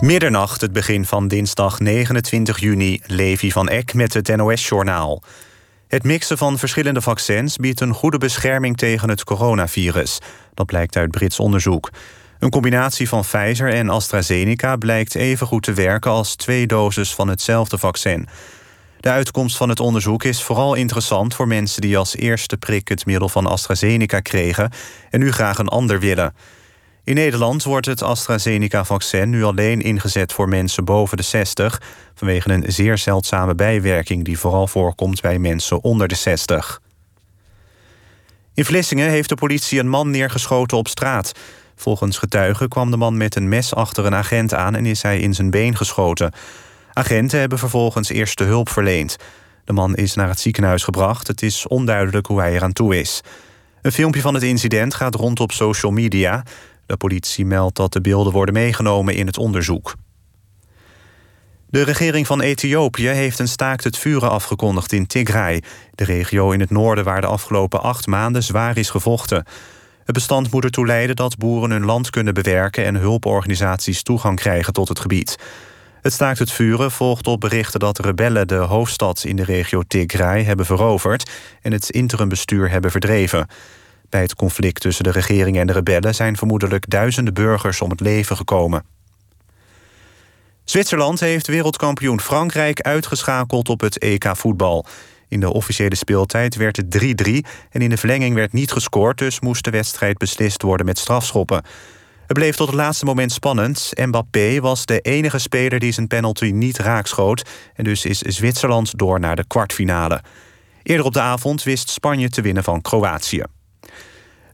Middernacht, het begin van dinsdag 29 juni, Levi van Eck met het NOS-journaal. Het mixen van verschillende vaccins biedt een goede bescherming tegen het coronavirus. Dat blijkt uit Brits onderzoek. Een combinatie van Pfizer en AstraZeneca blijkt even goed te werken als twee doses van hetzelfde vaccin. De uitkomst van het onderzoek is vooral interessant voor mensen die als eerste prik het middel van AstraZeneca kregen en nu graag een ander willen. In Nederland wordt het AstraZeneca-vaccin nu alleen ingezet voor mensen boven de 60... vanwege een zeer zeldzame bijwerking die vooral voorkomt bij mensen onder de 60. In Vlissingen heeft de politie een man neergeschoten op straat. Volgens getuigen kwam de man met een mes achter een agent aan... en is hij in zijn been geschoten. Agenten hebben vervolgens eerste hulp verleend. De man is naar het ziekenhuis gebracht. Het is onduidelijk hoe hij eraan toe is. Een filmpje van het incident gaat rond op social media. De politie meldt dat de beelden worden meegenomen in het onderzoek. De regering van Ethiopië heeft een staakt het vuren afgekondigd in Tigray... de regio in het noorden waar de afgelopen acht maanden zwaar is gevochten. Het bestand moet ertoe leiden dat boeren hun land kunnen bewerken... en hulporganisaties toegang krijgen tot het gebied. Het staakt het vuren volgt op berichten dat rebellen de hoofdstad in de regio Tigray hebben veroverd... en het interimbestuur hebben verdreven. Bij het conflict tussen de regering en de rebellen zijn vermoedelijk duizenden burgers om het leven gekomen. Zwitserland heeft wereldkampioen Frankrijk uitgeschakeld op het EK voetbal. In de officiële speeltijd werd het 3-3 en in de verlenging werd niet gescoord, dus moest de wedstrijd beslist worden met strafschoppen. Het bleef tot het laatste moment spannend. Mbappé was de enige speler die zijn penalty niet raakschoot en dus is Zwitserland door naar de kwartfinale. Eerder op de avond wist Spanje te winnen van Kroatië.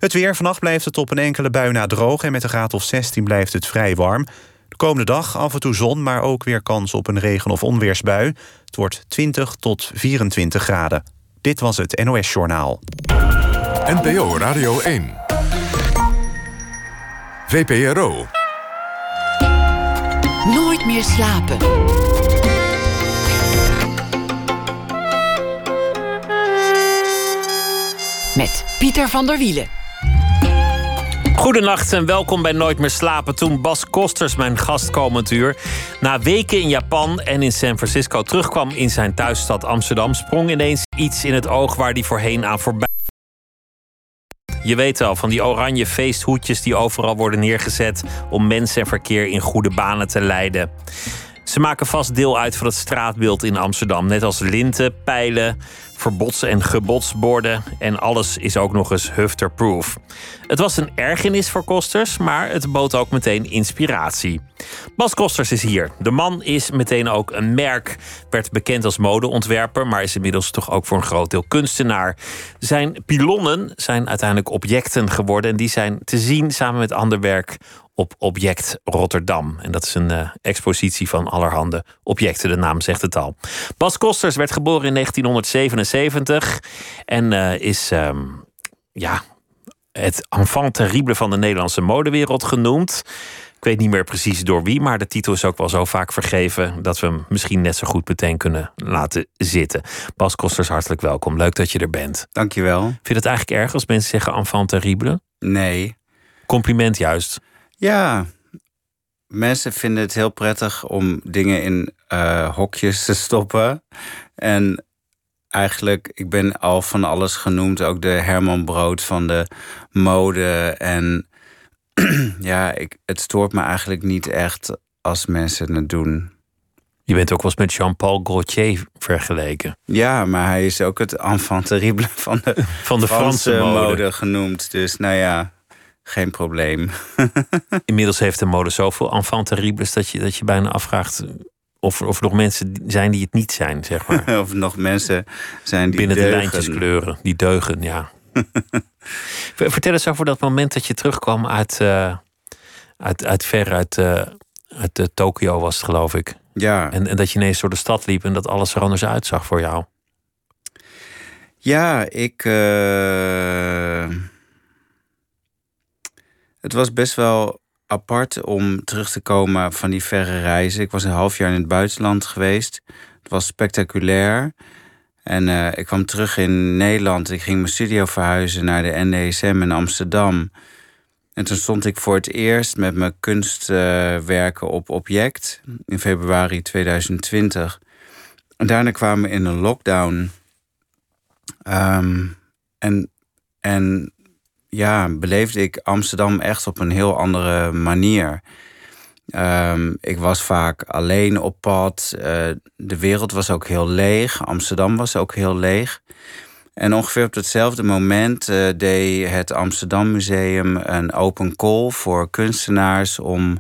Het weer. Vannacht blijft het op een enkele bui na droog... en met een graad of 16 blijft het vrij warm. De komende dag af en toe zon, maar ook weer kans op een regen- of onweersbui. Het wordt 20 tot 24 graden. Dit was het NOS Journaal. NPO Radio 1. VPRO. Nooit meer slapen. Met Pieter van der Wielen. Goedenacht en welkom bij Nooit meer slapen. Toen Bas Kosters, mijn gast komend uur, na weken in Japan en in San Francisco terugkwam in zijn thuisstad Amsterdam, sprong ineens iets in het oog waar hij voorheen aan voorbij. Je weet al, van die oranje feesthoedjes die overal worden neergezet om mensen en verkeer in goede banen te leiden. Ze maken vast deel uit van het straatbeeld in Amsterdam. Net als linten, pijlen, verbods- en gebodsborden. En alles is ook nog eens hufterproof. Het was een ergernis voor Kosters, maar het bood ook meteen inspiratie. Bas Kosters is hier. De man is meteen ook een merk. Werd bekend als modeontwerper, maar is inmiddels toch ook voor een groot deel kunstenaar. Zijn pilonnen zijn uiteindelijk objecten geworden. En die zijn te zien samen met ander werk op Object Rotterdam. En dat is een uh, expositie van allerhande objecten, de naam zegt het al. Bas Kosters werd geboren in 1977 en uh, is um, ja, het enfant terrible van de Nederlandse modewereld genoemd. Ik weet niet meer precies door wie, maar de titel is ook wel zo vaak vergeven dat we hem misschien net zo goed meteen kunnen laten zitten. Bas Kosters, hartelijk welkom. Leuk dat je er bent. Dankjewel. Vind je het eigenlijk erg als mensen zeggen enfant terrible? Nee. Compliment juist. Ja, mensen vinden het heel prettig om dingen in uh, hokjes te stoppen. En eigenlijk, ik ben al van alles genoemd. Ook de Herman Brood van de mode. En ja, ik, het stoort me eigenlijk niet echt als mensen het doen. Je bent ook wel eens met Jean-Paul Gaultier vergeleken. Ja, maar hij is ook het enfant terrible van de, van de Franse, Franse mode. mode genoemd. Dus nou ja, geen probleem. Inmiddels heeft de mode zoveel enfant terribles dat je, dat je bijna afvraagt of, of er nog mensen zijn die het niet zijn, zeg maar. of nog mensen zijn die Binnen deugen. de lijntjes kleuren, die deugen, ja. Vertel eens over dat moment dat je terugkwam uit, uh, uit, uit ver uit, uh, uit uh, Tokio was het, geloof ik. Ja. En, en dat je ineens door de stad liep en dat alles er anders uitzag voor jou. Ja, ik het was best wel apart om terug te komen van die verre reizen. Ik was een half jaar in het buitenland geweest. Het was spectaculair. En uh, ik kwam terug in Nederland. Ik ging mijn studio verhuizen naar de NDSM in Amsterdam. en toen stond ik voor het eerst met mijn kunstwerken op object in februari 2020. En daarna kwamen we in een lockdown. Ehm, en, en ja, beleefde ik Amsterdam echt op een heel andere manier. Ehm, ik was vaak alleen op pad. Uh, de wereld was ook heel leeg. Amsterdam was ook heel leeg. En ongeveer op hetzelfde moment uh, deed het Amsterdam Museum een open call voor kunstenaars om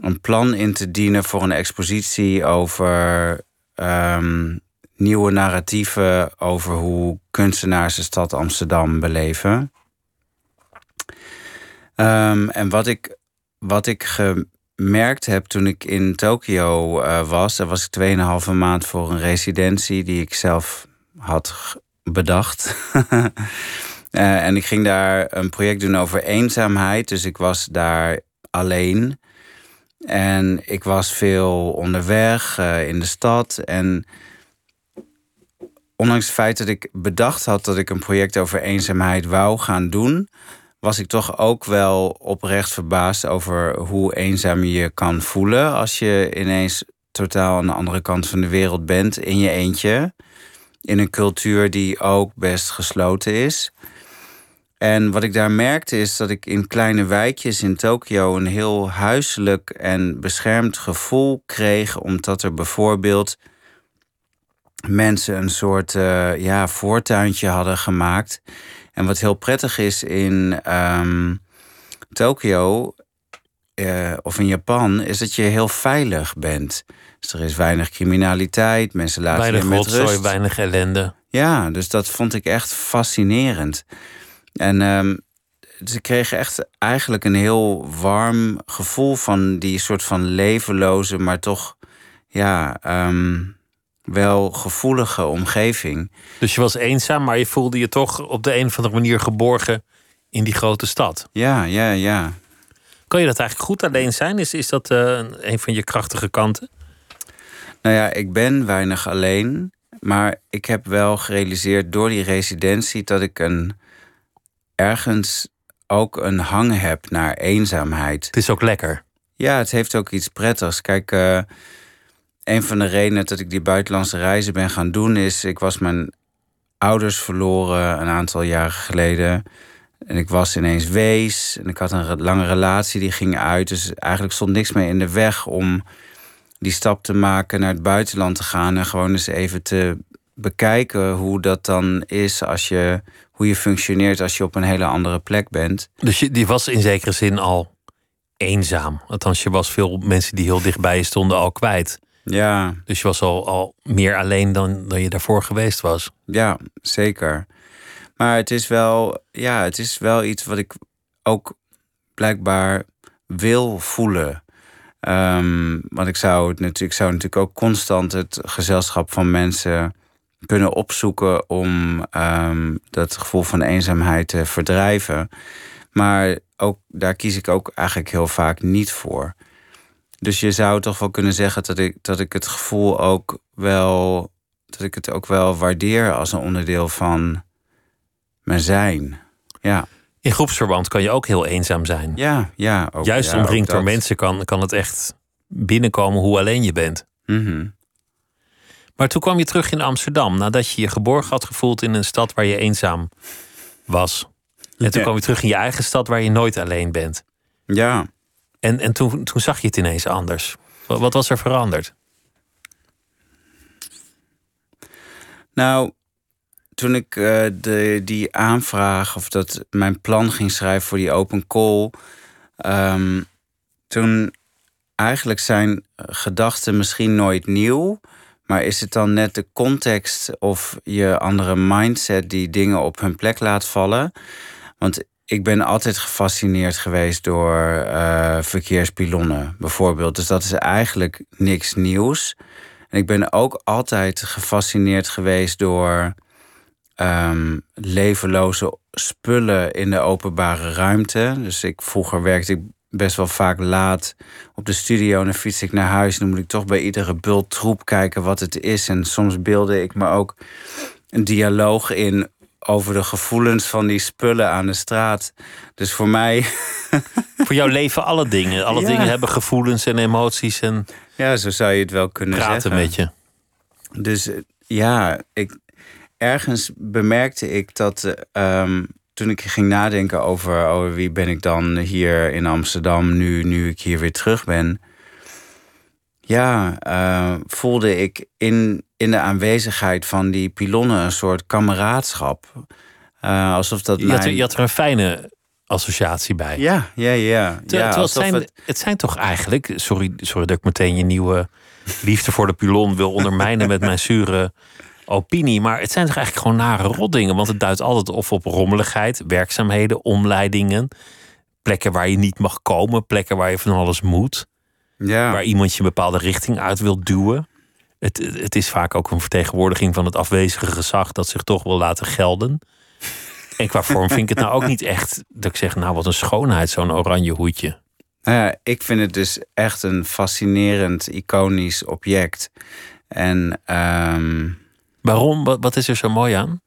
een plan in te dienen voor een expositie over um, nieuwe narratieven over hoe kunstenaars de stad Amsterdam beleven. Um, en wat ik, wat ik gemerkt heb toen ik in Tokio uh, was, daar was ik 2,5 maand voor een residentie die ik zelf had bedacht. uh, en ik ging daar een project doen over eenzaamheid. Dus ik was daar alleen. En ik was veel onderweg uh, in de stad. En ondanks het feit dat ik bedacht had dat ik een project over eenzaamheid wou gaan doen, was ik toch ook wel oprecht verbaasd over hoe eenzaam je je kan voelen als je ineens totaal aan de andere kant van de wereld bent in je eentje. In een cultuur die ook best gesloten is. En wat ik daar merkte is dat ik in kleine wijkjes in Tokio een heel huiselijk en beschermd gevoel kreeg, omdat er bijvoorbeeld mensen een soort uh, ja, voortuintje hadden gemaakt. En wat heel prettig is in um, Tokio uh, of in Japan, is dat je heel veilig bent. Dus er is weinig criminaliteit, mensen laten weinig je met rotzooi, rust. weinig ellende. Ja, dus dat vond ik echt fascinerend. En um, ze kregen echt eigenlijk een heel warm gevoel van die soort van levenloze, maar toch ja, um, wel gevoelige omgeving. Dus je was eenzaam, maar je voelde je toch op de een of andere manier geborgen in die grote stad. Ja, ja, ja. Kan je dat eigenlijk goed alleen zijn? Is, is dat uh, een van je krachtige kanten? Nou ja, ik ben weinig alleen. Maar ik heb wel gerealiseerd door die residentie dat ik een ergens ook een hang heb naar eenzaamheid. Het is ook lekker. Ja, het heeft ook iets prettigs. Kijk, uh, een van de redenen dat ik die buitenlandse reizen ben gaan doen is... ik was mijn ouders verloren een aantal jaren geleden. En ik was ineens wees en ik had een lange relatie die ging uit. Dus eigenlijk stond niks meer in de weg om die stap te maken naar het buitenland te gaan... en gewoon eens even te bekijken hoe dat dan is als je, hoe je functioneert als je op een hele andere plek bent. Dus je, die was in zekere zin al eenzaam. Althans, je was veel mensen die heel dichtbij je stonden al kwijt. Ja. Dus je was al, al meer alleen dan, dan je daarvoor geweest was. Ja, zeker. Maar het is wel, ja, het is wel iets wat ik ook blijkbaar wil voelen. Um, want ik zou het natuurlijk, ik zou natuurlijk ook constant het gezelschap van mensen kunnen opzoeken om um, dat gevoel van eenzaamheid te verdrijven. Maar ook, daar kies ik ook eigenlijk heel vaak niet voor. Dus je zou toch wel kunnen zeggen dat ik, dat ik het gevoel ook wel. dat ik het ook wel waardeer als een onderdeel van mijn zijn. Ja. In groepsverband kan je ook heel eenzaam zijn. Ja, ja. Ook, Juist ja, omringd door mensen kan, kan het echt binnenkomen hoe alleen je bent. Mhm. Maar toen kwam je terug in Amsterdam nadat je je geborgen had gevoeld in een stad waar je eenzaam was. En toen Ja. kwam je terug in je eigen stad waar je nooit alleen bent. Ja. En, en toen, toen zag je het ineens anders. Wat, was er veranderd? Nou, toen ik eh, de, die aanvraag of dat mijn plan ging schrijven voor die open call, ehm, toen eigenlijk zijn gedachten misschien nooit nieuw, maar is het dan net de context of je andere mindset die dingen op hun plek laat vallen? Want ik ben altijd gefascineerd geweest door eh, verkeerspilonnen, bijvoorbeeld. Dus dat is eigenlijk niks nieuws. En ik ben ook altijd gefascineerd geweest door ehm, levenloze spullen in de openbare ruimte. Dus ik, vroeger werkte ik best wel vaak laat op de studio en fiets ik naar huis. En dan moet ik toch bij iedere bult troep kijken wat het is. En soms beelde ik me ook een dialoog in over de gevoelens van die spullen aan de straat. Dus voor mij. voor jou leven alle dingen. Alle dingen hebben gevoelens en emoties. En ja, zo zou je het wel kunnen praten zeggen. met je. Dus eh, ja, ik, ergens bemerkte ik dat ehm, toen ik ging nadenken over, over wie ben ik dan hier in Amsterdam nu, nu ik hier weer terug ben. Ja, uh, voelde ik in, in de aanwezigheid van die pilonnen een soort kameraadschap. Uh, alsof dat je, mijn... had er, je had er een fijne associatie bij. Ja, ja, ja. Ter, ja het, zijn, het... het... zijn toch eigenlijk... Sorry, sorry dat ik meteen je nieuwe liefde voor de pilon wil ondermijnen met mijn zure opinie. Maar het zijn toch eigenlijk gewoon nare rotdingen. Want het duidt altijd of op rommeligheid, werkzaamheden, omleidingen. Plekken waar je niet mag komen, plekken waar je van alles moet. Ja. Waar iemand je een bepaalde richting uit wil duwen. Het, het is vaak ook een vertegenwoordiging van het afwezige gezag dat zich toch wil laten gelden. En qua vorm vind ik het nou ook niet echt dat ik zeg, nou wat een schoonheid, zo'n oranje hoedje. Nou ja, ik vind het dus echt een fascinerend, iconisch object. En um... waarom? Wat, wat is er zo mooi aan?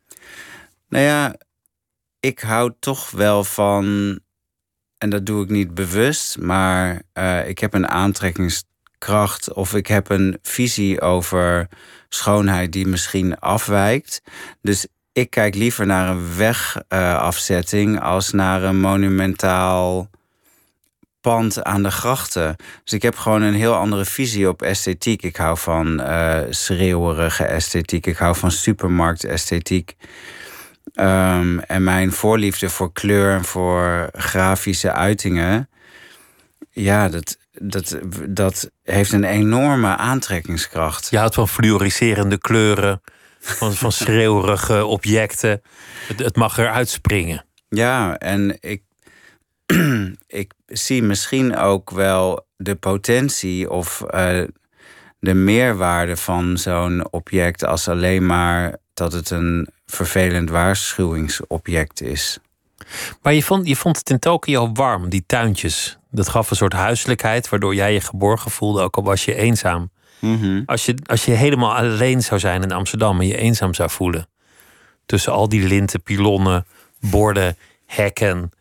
Nou ja, ik hou toch wel van en dat doe ik niet bewust, maar uh, ik heb een aantrekkingskracht of ik heb een visie over schoonheid die misschien afwijkt. Dus ik kijk liever naar een wegafzetting als naar een monumentaal pand aan de grachten. Dus ik heb gewoon een heel andere visie op esthetiek. Ik hou van uh, schreeuwerige esthetiek. Ik hou van supermarktesthetiek. Um, en mijn voorliefde voor kleur en voor grafische uitingen. Ja, dat, dat, dat heeft een enorme aantrekkingskracht. Je houdt van fluoriserende kleuren, van, van schreeuwerige objecten. Het, het mag eruit springen. Ja, en ik, ik zie misschien ook wel de potentie of uh, de meerwaarde van zo'n object als alleen maar dat het een vervelend waarschuwingsobject is. Maar je vond, je vond het in Tokio warm, die tuintjes. Dat gaf een soort huiselijkheid, waardoor jij je geborgen voelde, ook al was je eenzaam. Mm -hmm. als, je, als je helemaal alleen zou zijn in Amsterdam en je eenzaam zou voelen. Tussen al die linten, pilonnen, borden, hekken.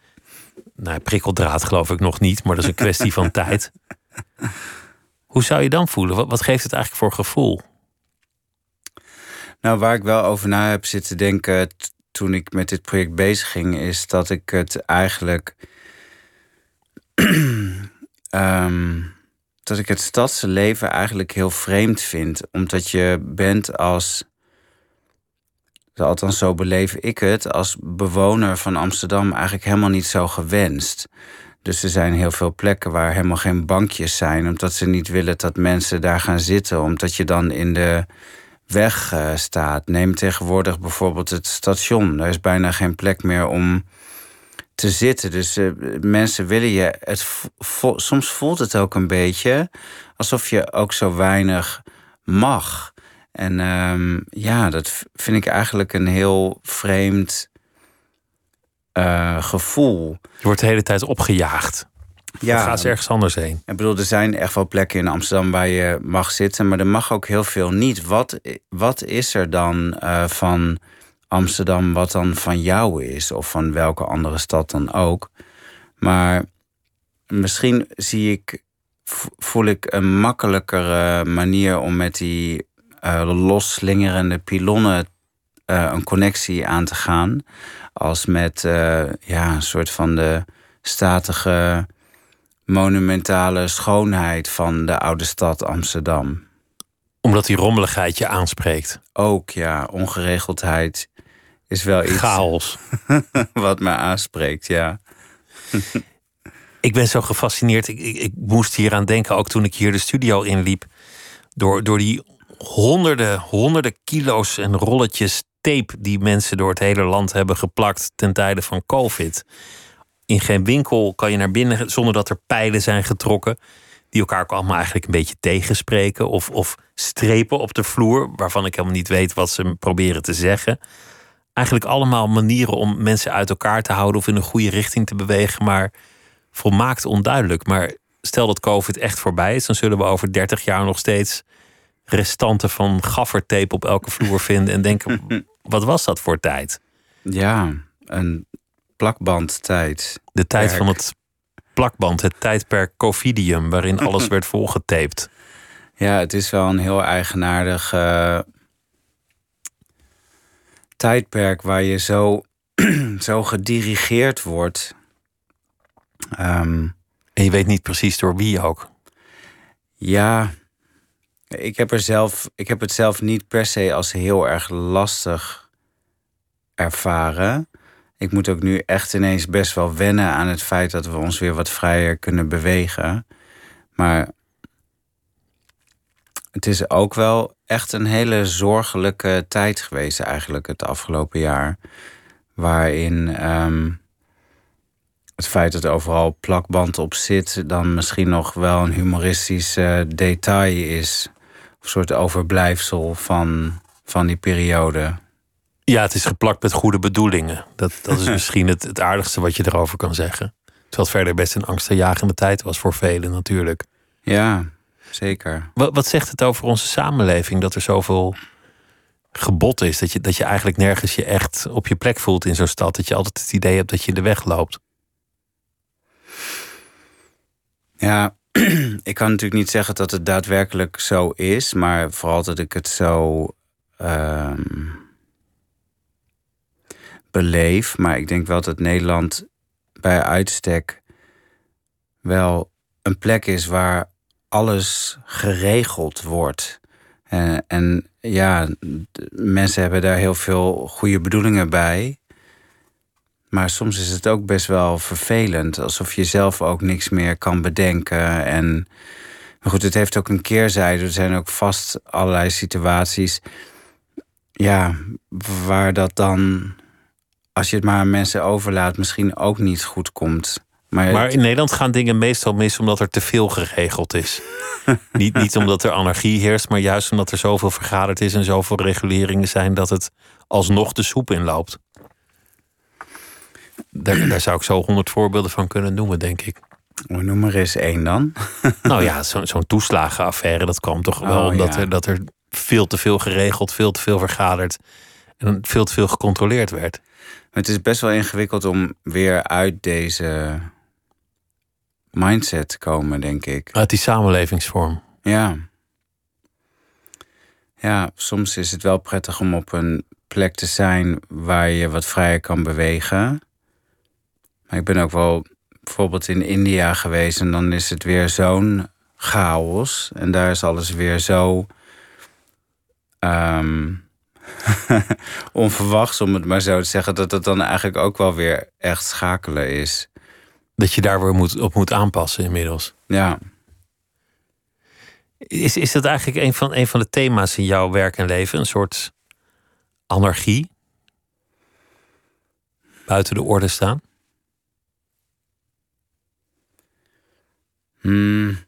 Nou, prikkeldraad geloof ik nog niet, maar dat is een kwestie van tijd. Hoe zou je dan voelen? Wat, wat geeft het eigenlijk voor gevoel? Nou, waar ik wel over na heb zitten denken toen ik met dit project bezig ging, is dat ik het eigenlijk. um, dat ik het stadse leven eigenlijk heel vreemd vind. Omdat je bent als. Althans, zo beleef ik het. Als bewoner van Amsterdam eigenlijk helemaal niet zo gewenst. Dus er zijn heel veel plekken waar helemaal geen bankjes zijn. Omdat ze niet willen dat mensen daar gaan zitten. Omdat je dan in de weg uh, staat. Neem tegenwoordig bijvoorbeeld het station. Er is bijna geen plek meer om te zitten. Dus uh, mensen willen je. Het soms voelt het ook een beetje alsof je ook zo weinig mag. En um, ja, dat vind ik eigenlijk een heel vreemd uh, gevoel. Je wordt de hele tijd opgejaagd. Ja, ga eens ergens anders heen. Ik bedoel, er zijn echt wel plekken in Amsterdam waar je mag zitten, maar er mag ook heel veel niet. Wat, wat is er dan uh, van Amsterdam wat dan van jou is, of van welke andere stad dan ook? Maar misschien zie ik, voel ik een makkelijkere manier om met die uh, losslingerende pilonnen uh, een connectie aan te gaan, als met ja, een soort van de statige monumentale schoonheid van de oude stad Amsterdam. Omdat die rommeligheid je aanspreekt. Ook ja, ongeregeldheid is wel iets. Chaos. wat me aanspreekt, ja. ik ben zo gefascineerd. Ik, ik, ik, moest hier aan denken, ook toen ik hier de studio inliep. Door, door die honderden, honderden kilo's en rolletjes tape die mensen door het hele land hebben geplakt ten tijde van COVID in geen winkel kan je naar binnen zonder dat er pijlen zijn getrokken. Die elkaar ook allemaal eigenlijk een beetje tegenspreken. Of, of strepen op de vloer, waarvan ik helemaal niet weet wat ze proberen te zeggen. Eigenlijk allemaal manieren om mensen uit elkaar te houden of in een goede richting te bewegen, maar volmaakt onduidelijk. Maar stel dat COVID echt voorbij is, dan zullen we over 30 jaar nog steeds restanten van gaffertape op elke vloer vinden en denken: wat was dat voor tijd? Ja, een plakbandtijd. De tijd van het plakband, het tijdperk Covidium, waarin alles werd volgetaped. Ja, het is wel een heel eigenaardig eh, tijdperk waar je zo, zo gedirigeerd wordt. Ehm, En je weet niet precies door wie ook. ja, ik heb, er zelf, ik heb het zelf niet per se als heel erg lastig ervaren. Ik moet ook nu echt ineens best wel wennen aan het feit dat we ons weer wat vrijer kunnen bewegen. Maar het is ook wel echt een hele zorgelijke tijd geweest, eigenlijk, het afgelopen jaar. Waarin ehm, het feit dat er overal plakband op zit, dan misschien nog wel een humoristisch detail is. Een soort overblijfsel van, van die periode. Ja, het is geplakt met goede bedoelingen. Dat, dat is misschien het, het aardigste wat je erover kan zeggen. Terwijl het verder best een angstaanjagende tijd was voor velen natuurlijk. Ja, zeker. Wat, wat zegt het over onze samenleving dat er zoveel gebod is? Dat je, dat je eigenlijk nergens je echt op je plek voelt in zo'n stad. Dat je altijd het idee hebt dat je in de weg loopt. Ja, ik kan natuurlijk niet zeggen dat het daadwerkelijk zo is, maar vooral dat ik het zo ehm, beleef. Maar ik denk wel dat Nederland bij uitstek wel een plek is waar alles geregeld wordt. Eh, en ja, mensen hebben daar heel veel goede bedoelingen bij. Maar soms is het ook best wel vervelend. Alsof je zelf ook niks meer kan bedenken. En maar goed, het heeft ook een keerzijde. Er zijn ook vast allerlei situaties. Ja, waar dat dan, als je het maar aan mensen overlaat, misschien ook niet goed komt. Maar, Maar in Nederland gaan dingen meestal mis omdat er te veel geregeld is. niet, niet omdat er anarchie heerst, maar juist omdat er zoveel vergaderd is en zoveel reguleringen zijn dat het alsnog de soep inloopt. Daar, daar zou ik zo honderd voorbeelden van kunnen noemen, denk ik. Oh, noem maar eens één dan. Nou ja, zo- zo'n toeslagenaffaire, dat kwam toch wel Oh, omdat ja. er, dat er veel te veel geregeld, veel te veel vergaderd en veel te veel gecontroleerd werd. Het is best wel ingewikkeld om weer uit deze mindset te komen, denk ik. Uit die samenlevingsvorm. Ja. Ja, soms is het wel prettig om op een plek te zijn waar je wat vrijer kan bewegen. Maar ik ben ook wel bijvoorbeeld in India geweest en dan is het weer zo'n chaos. En daar is alles weer zo ehm, onverwachts, om het maar zo te zeggen, dat het dan eigenlijk ook wel weer echt schakelen is. Dat je daar weer moet, op moet aanpassen inmiddels. Ja. Is, is dat eigenlijk een van, een van de thema's in jouw werk en leven? Een soort anarchie? Buiten de orde staan? Hmm.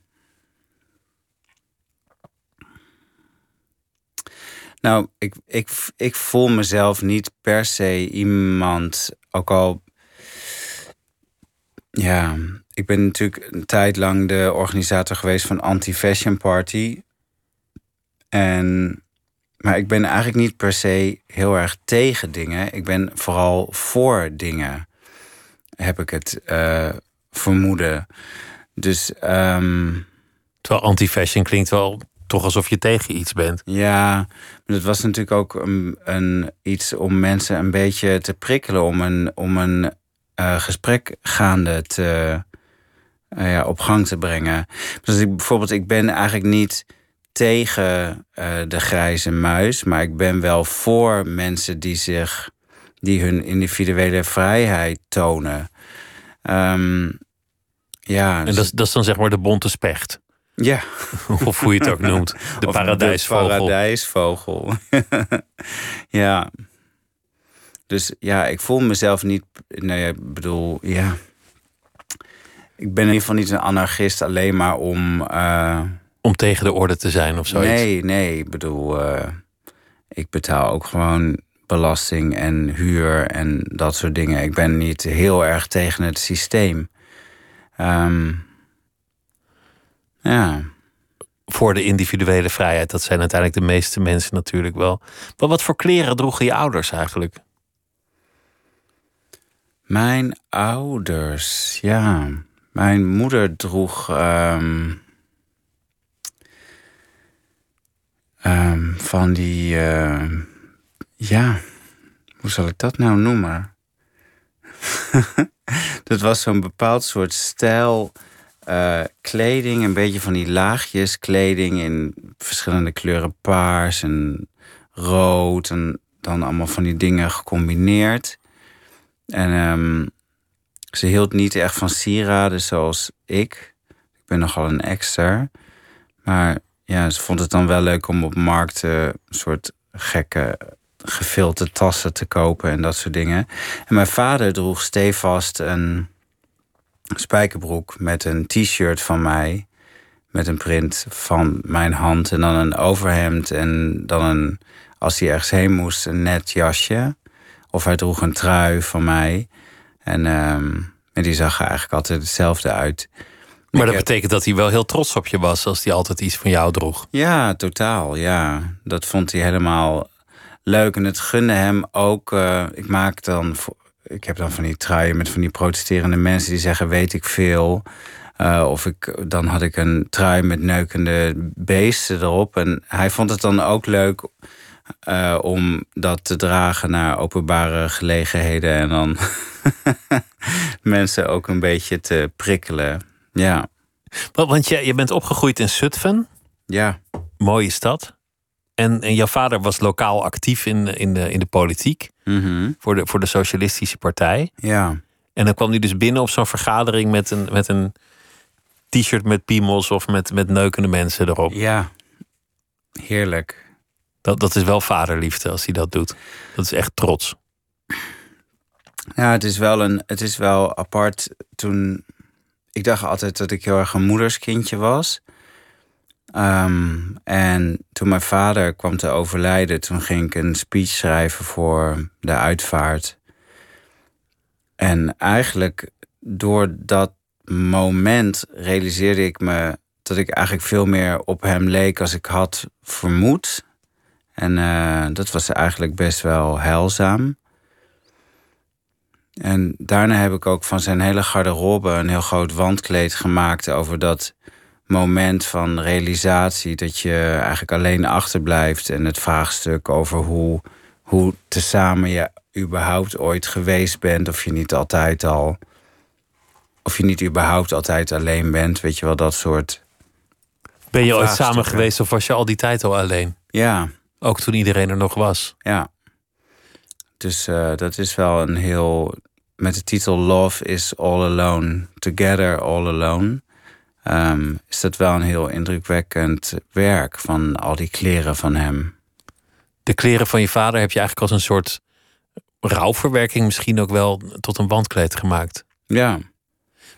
Nou, ik, ik, ik voel mezelf niet per se iemand, ook al. Ja, ik ben natuurlijk een tijd lang de organisator geweest van Anti-Fashion Party. En, maar ik ben eigenlijk niet per se heel erg tegen dingen. Ik ben vooral voor dingen, heb ik het eh, vermoeden. Dus ehm, Terwijl anti-fashion klinkt wel toch alsof je tegen iets bent. ja, dat was natuurlijk ook een, een, iets om mensen een beetje te prikkelen, om een, om een eh, gesprek gaande te, eh, ja, op gang te brengen. Dus ik, bijvoorbeeld, ik ben eigenlijk niet tegen eh, de grijze muis, maar ik ben wel voor mensen die zich, die hun individuele vrijheid tonen. Ehm, ja, En dat is, dat is dan zeg maar de bonte specht. Ja. Of hoe je het ook noemt. De Of paradijsvogel. De paradijsvogel. ja. Dus ja, ik voel mezelf niet. Nee, ik bedoel, ja. Ik ben in ieder geval niet een anarchist alleen maar om. eh, Om tegen de orde te zijn of zoiets. nee, nee, ik bedoel, eh, ik betaal ook gewoon belasting en huur en dat soort dingen. Ik ben niet heel erg tegen het systeem. Ehm, ja. Voor de individuele vrijheid. Dat zijn uiteindelijk de meeste mensen natuurlijk wel. Maar wat voor kleren droegen je ouders eigenlijk? Mijn ouders, ja. Mijn moeder droeg. ehm, ehm, van die. ehm, ja, hoe zal ik dat nou noemen? dat was zo'n bepaald soort stijl. Eh, kleding, een beetje van die laagjes kleding in verschillende kleuren paars en rood en dan allemaal van die dingen gecombineerd. En ehm, ze hield niet echt van sieraden zoals ik. Ik ben nogal een exter. Maar ja, ze vond het dan wel leuk om op markten een soort gekke gefilte tassen te kopen en dat soort dingen. En mijn vader droeg stevast een spijkerbroek met een t-shirt van mij. Met een print van mijn hand en dan een overhemd en dan een, als hij ergens heen moest, een net jasje. Of hij droeg een trui van mij. En, ehm, en die zag er eigenlijk altijd hetzelfde uit. Maar Ik dat heb- betekent dat hij wel heel trots op je was als hij altijd iets van jou droeg. Ja, totaal. Ja, dat vond hij helemaal leuk. En het gunde hem ook. eh, ik maak dan. Ik heb dan van die truien met van die protesterende mensen die zeggen: Weet ik veel. Eh, of ik, dan had ik een trui met neukende beesten erop. En hij vond het dan ook leuk eh, om dat te dragen naar openbare gelegenheden. En dan mensen ook een beetje te prikkelen. Ja, Want, want je, je bent opgegroeid in Zutphen, ja, mooie stad. En, en jouw vader was lokaal actief in, in, de, in de politiek mhm, voor de, voor de Socialistische Partij. ja. En dan kwam hij dus binnen op zo'n vergadering met een, met een t-shirt met piemels of met, met neukende mensen erop. Ja, heerlijk. Dat, dat is wel vaderliefde als hij dat doet. Dat is echt trots. Ja, het is wel, een, het is wel apart. Toen, ik dacht altijd dat ik heel erg een moederskindje was. Ehm, en toen mijn vader kwam te overlijden, toen ging ik een speech schrijven voor de uitvaart. En eigenlijk door dat moment realiseerde ik me dat ik eigenlijk veel meer op hem leek als ik had vermoed. En eh, dat was eigenlijk best wel heilzaam. En daarna heb ik ook van zijn hele garderobe een heel groot wandkleed gemaakt over dat moment van realisatie dat je eigenlijk alleen achterblijft en het vraagstuk over hoe, hoe tezamen je überhaupt ooit geweest bent, of je niet altijd al, of je niet überhaupt altijd alleen bent, weet je wel, dat soort. Ben je ooit samen geweest of was je al die tijd al alleen? Ja, Ook toen iedereen er nog was. ja. Dus eh, dat is wel een heel. Met de titel Love is All Alone, Together All Alone. Ehm, is dat wel een heel indrukwekkend werk van al die kleren van hem. De kleren van je vader heb je eigenlijk als een soort rouwverwerking misschien ook wel tot een wandkleed gemaakt. Ja,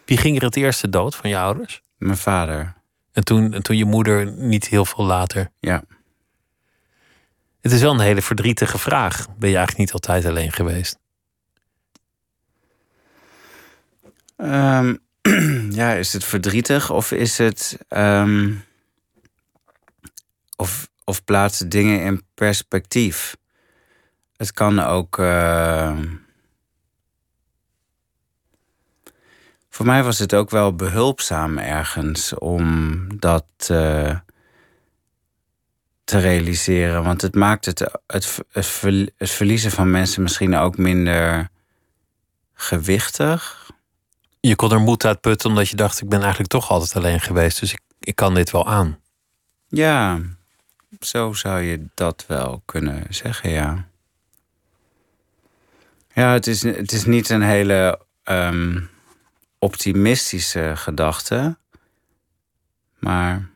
Wie ging er het eerste dood van je ouders? mijn vader. En toen, en toen je moeder niet heel veel later. Ja. Het is wel een hele verdrietige vraag. Ben je eigenlijk niet altijd alleen geweest? Ehm, ja, is het verdrietig of is het. ehm, of, of plaatsen dingen in perspectief? Het kan ook. ehm, voor mij was het ook wel behulpzaam ergens om dat eh, te realiseren. Want het maakt het, het, het verliezen van mensen misschien ook minder gewichtig. Je kon er moed uit putten omdat je dacht... ik ben eigenlijk toch altijd alleen geweest. Dus ik, ik kan dit wel aan. Ja, zo zou je dat wel kunnen zeggen, ja. Ja, het is, het is niet een hele ehm, optimistische gedachte. Maar,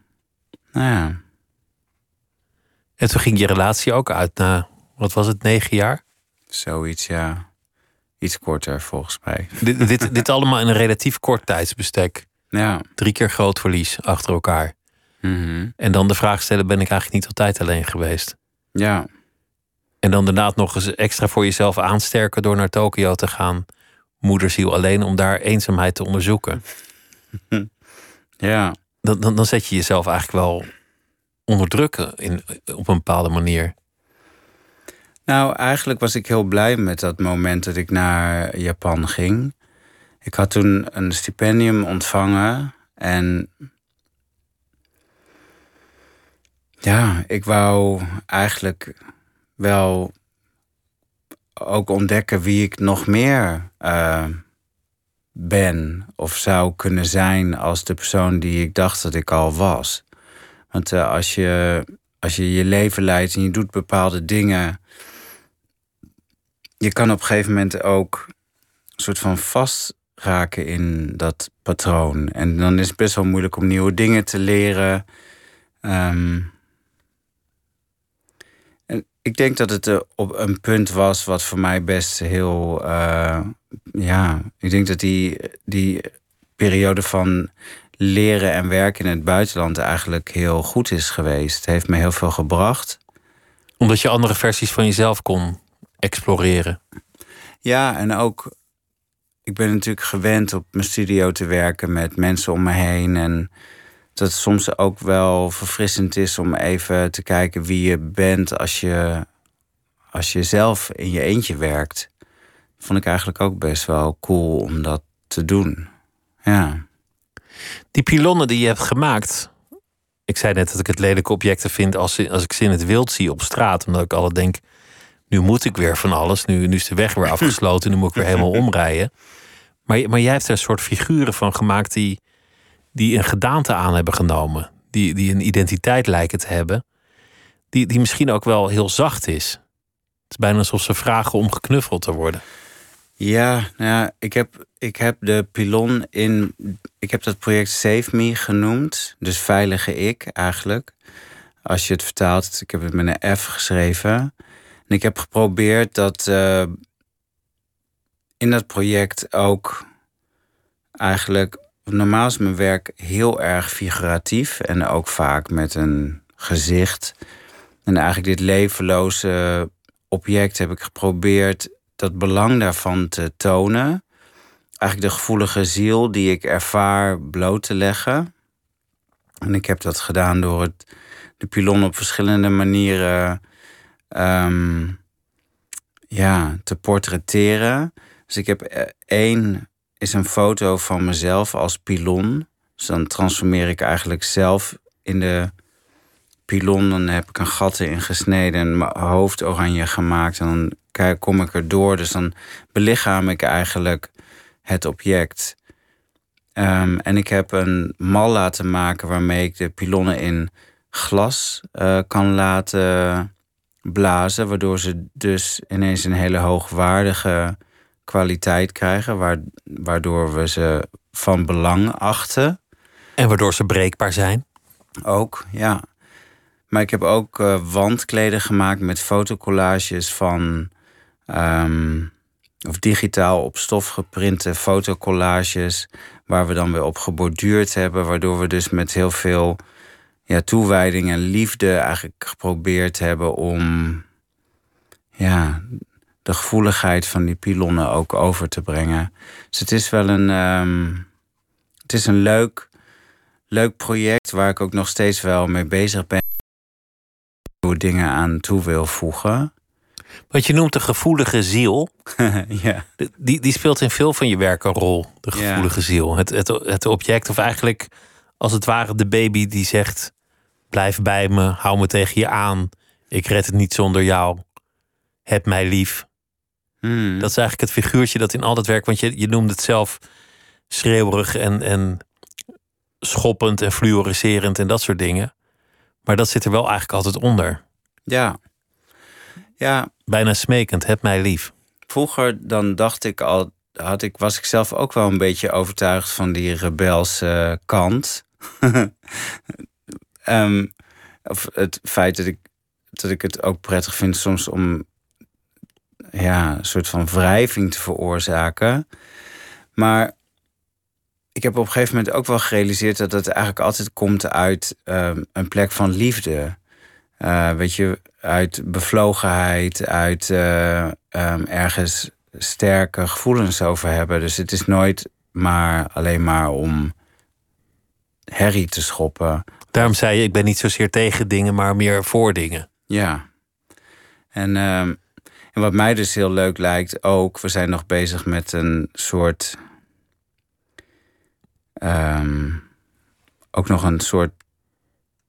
nou ja, En toen ging je relatie ook uit na... wat was het, negen jaar? zoiets, ja. Iets korter volgens mij. dit, dit, dit allemaal in een relatief kort tijdsbestek. Ja. Drie keer groot verlies achter elkaar. mhm. En dan de vraag stellen, ben ik eigenlijk niet altijd alleen geweest? Ja, En dan daarna nog eens extra voor jezelf aansterken door naar Tokio te gaan. Moederziel alleen om daar eenzaamheid te onderzoeken. ja. Dan, dan, dan zet je jezelf eigenlijk wel onder druk in, op een bepaalde manier. Nou, eigenlijk was ik heel blij met dat moment dat ik naar Japan ging. Ik had toen een stipendium ontvangen en ja, ik wou eigenlijk wel ook ontdekken wie ik nog meer uh, ben of zou kunnen zijn als de persoon die ik dacht dat ik al was. Want uh, als, je, als je je leven leidt en je doet bepaalde dingen, je kan op een gegeven moment ook een soort van vastraken in dat patroon. En dan is het best wel moeilijk om nieuwe dingen te leren. Um, ik denk dat het uh, op een punt was wat voor mij best heel. Uh, ja, ik denk dat die, die periode van leren en werken in het buitenland eigenlijk heel goed is geweest. Het heeft me heel veel gebracht. Omdat je andere versies van jezelf kon exploreren. Ja, en ook. Ik ben natuurlijk gewend op mijn studio te werken met mensen om me heen. En dat het soms ook wel verfrissend is om even te kijken wie je bent als je, als je zelf in je eentje werkt. Vond ik eigenlijk ook best wel cool om dat te doen. Ja. Die pilonnen die je hebt gemaakt. Ik zei net dat ik het lelijke objecten vind als, als ik ze in het wild zie op straat. Omdat ik altijd denk, nu moet ik weer van alles. Nu, nu is de weg weer afgesloten. Nu moet ik weer helemaal omrijden. Maar, maar jij hebt er een soort figuren van gemaakt die die een gedaante aan hebben genomen, die, die een identiteit lijken te hebben, die, die misschien ook wel heel zacht is. Het is bijna alsof ze vragen om geknuffeld te worden. Ja, nou ja, ik heb, ik heb de pilon in. Ik heb dat project Save Me genoemd. Dus veilige ik eigenlijk. Als je het vertaalt, ik heb het met een F geschreven. En ik heb geprobeerd dat uh, in dat project ook eigenlijk normaal is mijn werk heel erg figuratief en ook vaak met een gezicht. En eigenlijk dit levenloze object heb ik geprobeerd dat belang daarvan te tonen. Eigenlijk de gevoelige ziel die ik ervaar bloot te leggen. En ik heb dat gedaan door het, de pilon op verschillende manieren um, ja, te portretteren. Dus ik heb eh, één is een foto van mezelf als pilon. Dus dan transformeer ik eigenlijk zelf in de pilon. Dan heb ik een gat erin gesneden en mijn hoofd oranje gemaakt. En dan kom ik erdoor. Dus dan belichaam ik eigenlijk het object. Um, en ik heb een mal laten maken waarmee ik de pilonnen in glas uh, kan laten blazen. Waardoor ze dus ineens een hele hoogwaardige kwaliteit krijgen, waardoor we ze van belang achten. En waardoor ze breekbaar zijn? Ook, ja. Maar ik heb ook uh, wandkleden gemaakt met fotocollages van. Um, of digitaal op stof geprinte fotocollages. Waar we dan weer op geborduurd hebben. Waardoor we dus met heel veel ja, toewijding en liefde eigenlijk geprobeerd hebben om. Ja, de gevoeligheid van die pilonnen ook over te brengen. Dus het is wel een, um, het is een leuk, leuk project waar ik ook nog steeds wel mee bezig ben. Nieuwe dingen aan toe wil voegen. Wat je noemt de gevoelige ziel. ja. Die, die speelt in veel van je werk een rol. De gevoelige ziel. Het, het, het object, of eigenlijk als het ware de baby die zegt: Blijf bij me, hou me tegen je aan. Ik red het niet zonder jou. Heb mij lief. Hmm. Dat is eigenlijk het figuurtje dat in al dat werk, want je, je noemde het zelf schreeuwerig en, en schoppend en fluoriserend en dat soort dingen. Maar dat zit er wel eigenlijk altijd onder. Ja. ja. Bijna smekend, heb mij lief. Vroeger dan dacht ik al, had ik, was ik zelf ook wel een beetje overtuigd van die rebelse kant. um, of het feit dat ik, dat ik het ook prettig vind soms om ja, een soort van wrijving te veroorzaken. Maar ik heb op een gegeven moment ook wel gerealiseerd dat het eigenlijk altijd komt uit um, een plek van liefde. Uh, weet je, uit bevlogenheid, uit uh, um, ergens sterke gevoelens over hebben. Dus het is nooit maar alleen maar om herrie te schoppen. Daarom zei je, ik ben niet zozeer tegen dingen, maar meer voor dingen. Ja. En uh, En wat mij dus heel leuk lijkt ook, we zijn nog bezig met een soort. ehm, ook nog een soort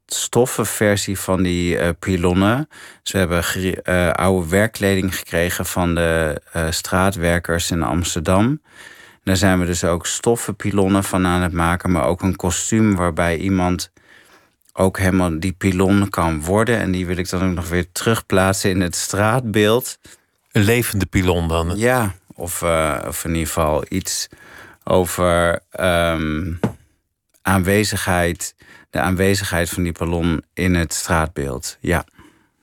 stoffenversie van die eh pilonnen. Dus we hebben eh, oude werkkleding gekregen van de eh, straatwerkers in Amsterdam. Daar zijn we dus ook stoffen pilonnen van aan het maken, maar ook een kostuum waarbij iemand ook helemaal die pilon kan worden. En die wil ik dan ook nog weer terugplaatsen in het straatbeeld. Een levende pilon dan. Ja, of, eh, of in ieder geval iets over ehm, aanwezigheid. De aanwezigheid van die ballon in het straatbeeld. Ja.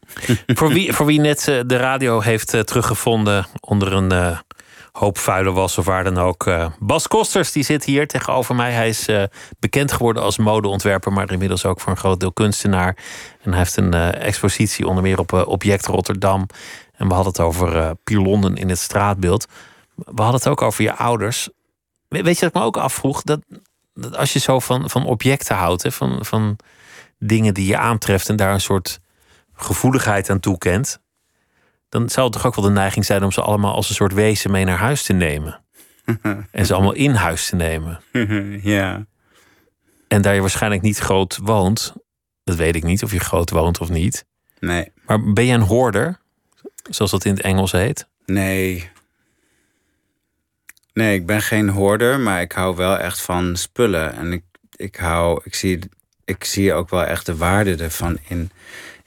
voor, wie, voor wie net eh, de radio heeft eh, teruggevonden onder een hoop was of waar dan ook. eh, Bas Kosters die zit hier tegenover mij. Hij is eh, bekend geworden als modeontwerper, maar inmiddels ook voor een groot deel kunstenaar. En hij heeft een eh, expositie onder meer op Object Rotterdam. En we hadden het over pilonnen in het straatbeeld. We hadden het ook over je ouders. We- Weet je wat ik me ook afvroeg? Dat, dat als je zo van, van objecten houdt, hè, van, van dingen die je aantreft en daar een soort gevoeligheid aan toekent, dan zou het toch ook wel de neiging zijn om ze allemaal als een soort wezen mee naar huis te nemen. en ze allemaal in huis te nemen. ja. En daar je waarschijnlijk niet groot woont, dat weet ik niet of je groot woont of niet. Nee. Maar ben je een hoorder, zoals dat in het Engels heet? Nee. Nee, ik ben geen hoorder, maar ik hou wel echt van spullen. En ik, ik hou, ik zie, ik zie ook wel echt de waarde ervan in.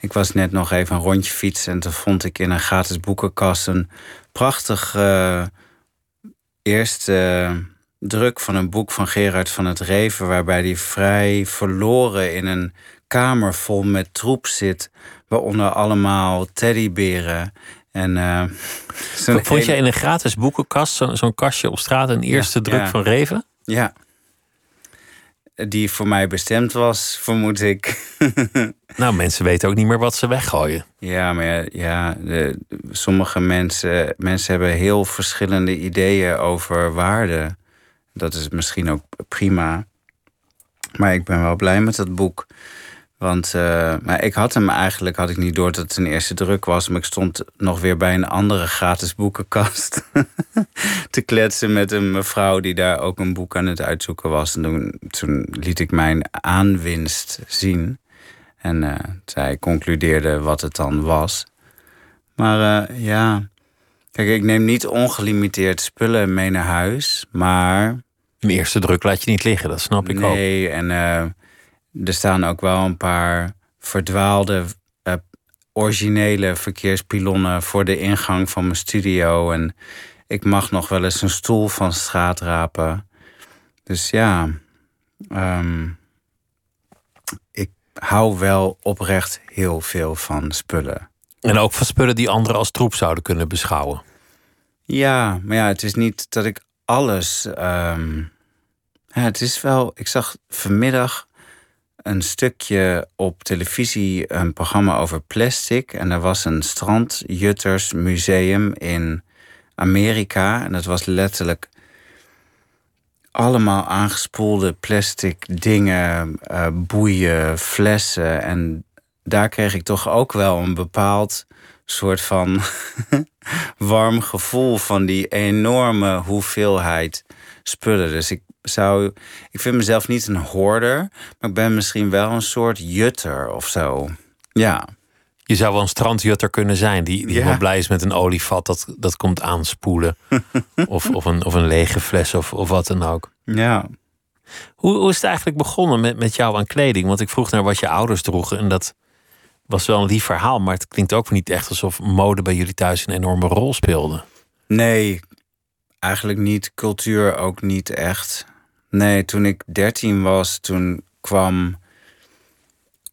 Ik was net nog even een rondje fietsen en toen vond ik in een gratis boekenkast een prachtig eh, eerste druk van een boek van Gerard van het Reven, waarbij hij vrij verloren in een kamer vol met troep zit, waaronder allemaal teddyberen. En, eh, Vond jij hele- in een gratis boekenkast, zo- zo'n kastje op straat, een eerste druk ja. van Reven? Ja. Die voor mij bestemd was, vermoed ik. Nou, mensen weten ook niet meer wat ze weggooien. Ja, maar ja, ja de, sommige mensen, mensen hebben heel verschillende ideeën over waarde. Dat is misschien ook prima. Maar ik ben wel blij met dat boek. Want eh, maar ik had hem eigenlijk had ik niet door dat het een eerste druk was. Maar ik stond nog weer bij een andere gratis boekenkast. te kletsen met een mevrouw die daar ook een boek aan het uitzoeken was. En toen, toen liet ik mijn aanwinst zien. En eh, zij concludeerde wat het dan was. Maar eh, ja, kijk, ik neem niet ongelimiteerd spullen mee naar huis. Maar Een eerste druk laat je niet liggen, dat snap ik ook. nee, en er staan ook wel een paar verdwaalde, eh, originele verkeerspilonnen voor de ingang van mijn studio. En ik mag nog wel eens een stoel van straat rapen. Dus ja, ehm, ik hou wel oprecht heel veel van spullen. En ook van spullen die anderen als troep zouden kunnen beschouwen. Ja, maar ja, het is niet dat ik alles. ehm, ja, het is wel. Ik zag vanmiddag een stukje op televisie een programma over plastic. En er was een strandjuttersmuseum in Amerika. En dat was letterlijk allemaal aangespoelde plastic dingen, eh, boeien, flessen. En daar kreeg ik toch ook wel een bepaald soort van warm gevoel van die enorme hoeveelheid spullen. Dus ik zou. Ik vind mezelf niet een hoorder, maar ik ben misschien wel een soort jutter of zo. Ja. Je zou wel een strandjutter kunnen zijn die, die Ja. wel blij is met een olievat dat, dat komt aanspoelen. of, of, een, of een lege fles of, of wat dan ook. Ja. Hoe, hoe is het eigenlijk begonnen met, met jou aan kleding? Want ik vroeg naar wat je ouders droegen en dat was wel een lief verhaal. Maar het klinkt ook niet echt alsof mode bij jullie thuis een enorme rol speelde. Nee, eigenlijk niet. Cultuur ook niet echt. Nee, toen ik 13 was, toen kwam.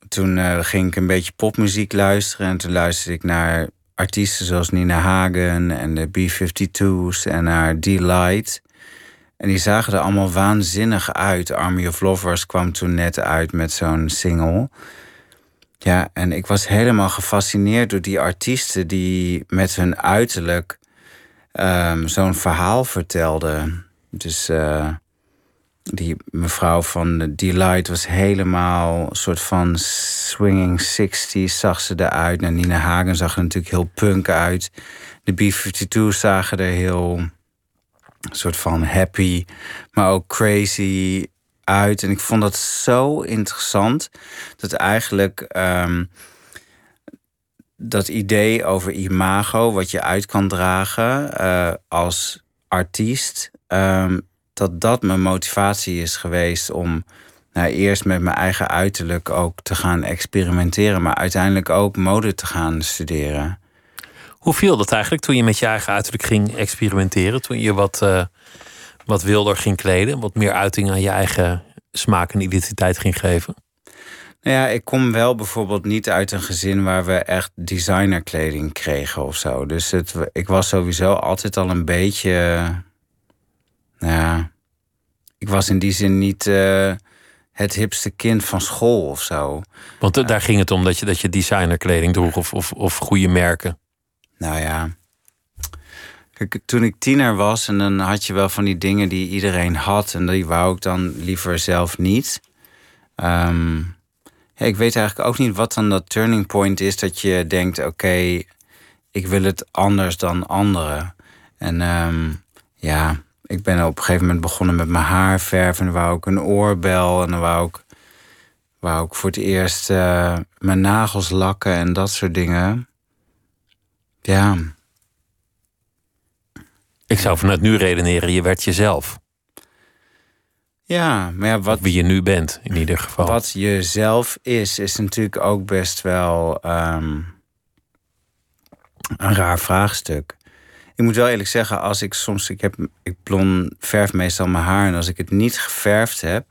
Toen eh, ging ik een beetje popmuziek luisteren. En toen luisterde ik naar artiesten zoals Nina Hagen en de B-52's en naar Delight. En die zagen er allemaal waanzinnig uit. Army of Lovers kwam toen net uit met zo'n single. Ja, en ik was helemaal gefascineerd door die artiesten die met hun uiterlijk ehm, zo'n verhaal vertelden. Dus eh, die mevrouw van Delight was helemaal een soort van swinging 60s zag ze eruit. En Nina Hagen zag er natuurlijk heel punk uit. De B-52 zagen er heel een soort van happy, maar ook crazy uit. En ik vond dat zo interessant dat eigenlijk ehm, dat idee over imago, wat je uit kan dragen uh, als artiest, um, dat dat mijn motivatie is geweest om nou, eerst met mijn eigen uiterlijk ook te gaan experimenteren, maar uiteindelijk ook mode te gaan studeren. Hoe viel dat eigenlijk toen je met je eigen uiterlijk ging experimenteren? Toen je wat, uh, wat wilder ging kleden, wat meer uiting aan je eigen smaak en identiteit ging geven? Nou ja, ik kom wel bijvoorbeeld niet uit een gezin waar we echt designerkleding kregen of zo. Dus het, ik was sowieso altijd al een beetje. Nou ja, ik was in die zin niet uh, het hipste kind van school of zo. Want uh, daar ging het om dat je, dat je designerkleding droeg of, of, of goede merken. Nou ja. Kijk, toen ik tiener was en dan had je wel van die dingen die iedereen had en die wou ik dan liever zelf niet. Um, ja, ik weet eigenlijk ook niet wat dan dat turning point is dat je denkt: oké, ik wil het anders dan anderen. En um, ja, ik ben op een gegeven moment begonnen met mijn haar verven. En dan wou ik een oorbel en dan wou ik, wou ik voor het eerst uh, mijn nagels lakken en dat soort dingen. Ja. Ik zou vanuit nu redeneren, je werd jezelf. Ja, maar ja, wat, wie je nu bent, in ieder geval. Wat je zelf is, is natuurlijk ook best wel um, een raar vraagstuk. Ik moet wel eerlijk zeggen, als ik soms, ik heb, ik blond verf meestal mijn haar en als ik het niet geverfd heb,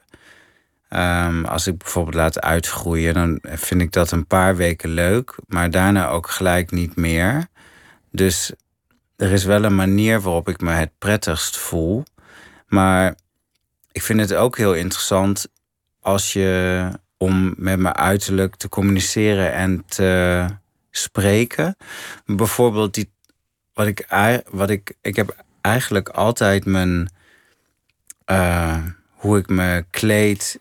um, als ik bijvoorbeeld laat uitgroeien, dan vind ik dat een paar weken leuk, maar daarna ook gelijk niet meer. Dus er is wel een manier waarop ik me het prettigst voel, maar ik vind het ook heel interessant als je om met mijn uiterlijk te communiceren en te spreken. Bijvoorbeeld die, wat ik, wat ik, ik heb eigenlijk altijd mijn, uh, hoe ik me kleed,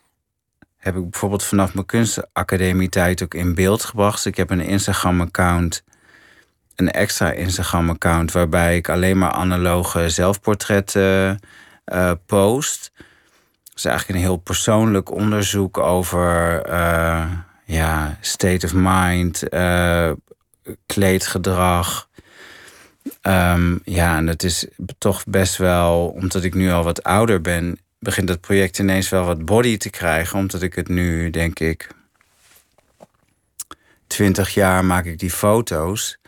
heb ik bijvoorbeeld vanaf mijn kunstacademie tijd ook in beeld gebracht. Dus ik heb een Instagram-account, een extra Instagram-account, waarbij ik alleen maar analoge zelfportretten uh, post is eigenlijk een heel persoonlijk onderzoek over uh, ja, state of mind, kleedgedrag. Um, ja, en het is toch best wel, omdat ik nu al wat ouder ben, begint dat project ineens wel wat body te krijgen. Omdat ik het nu, denk ik, twintig jaar maak ik die foto's.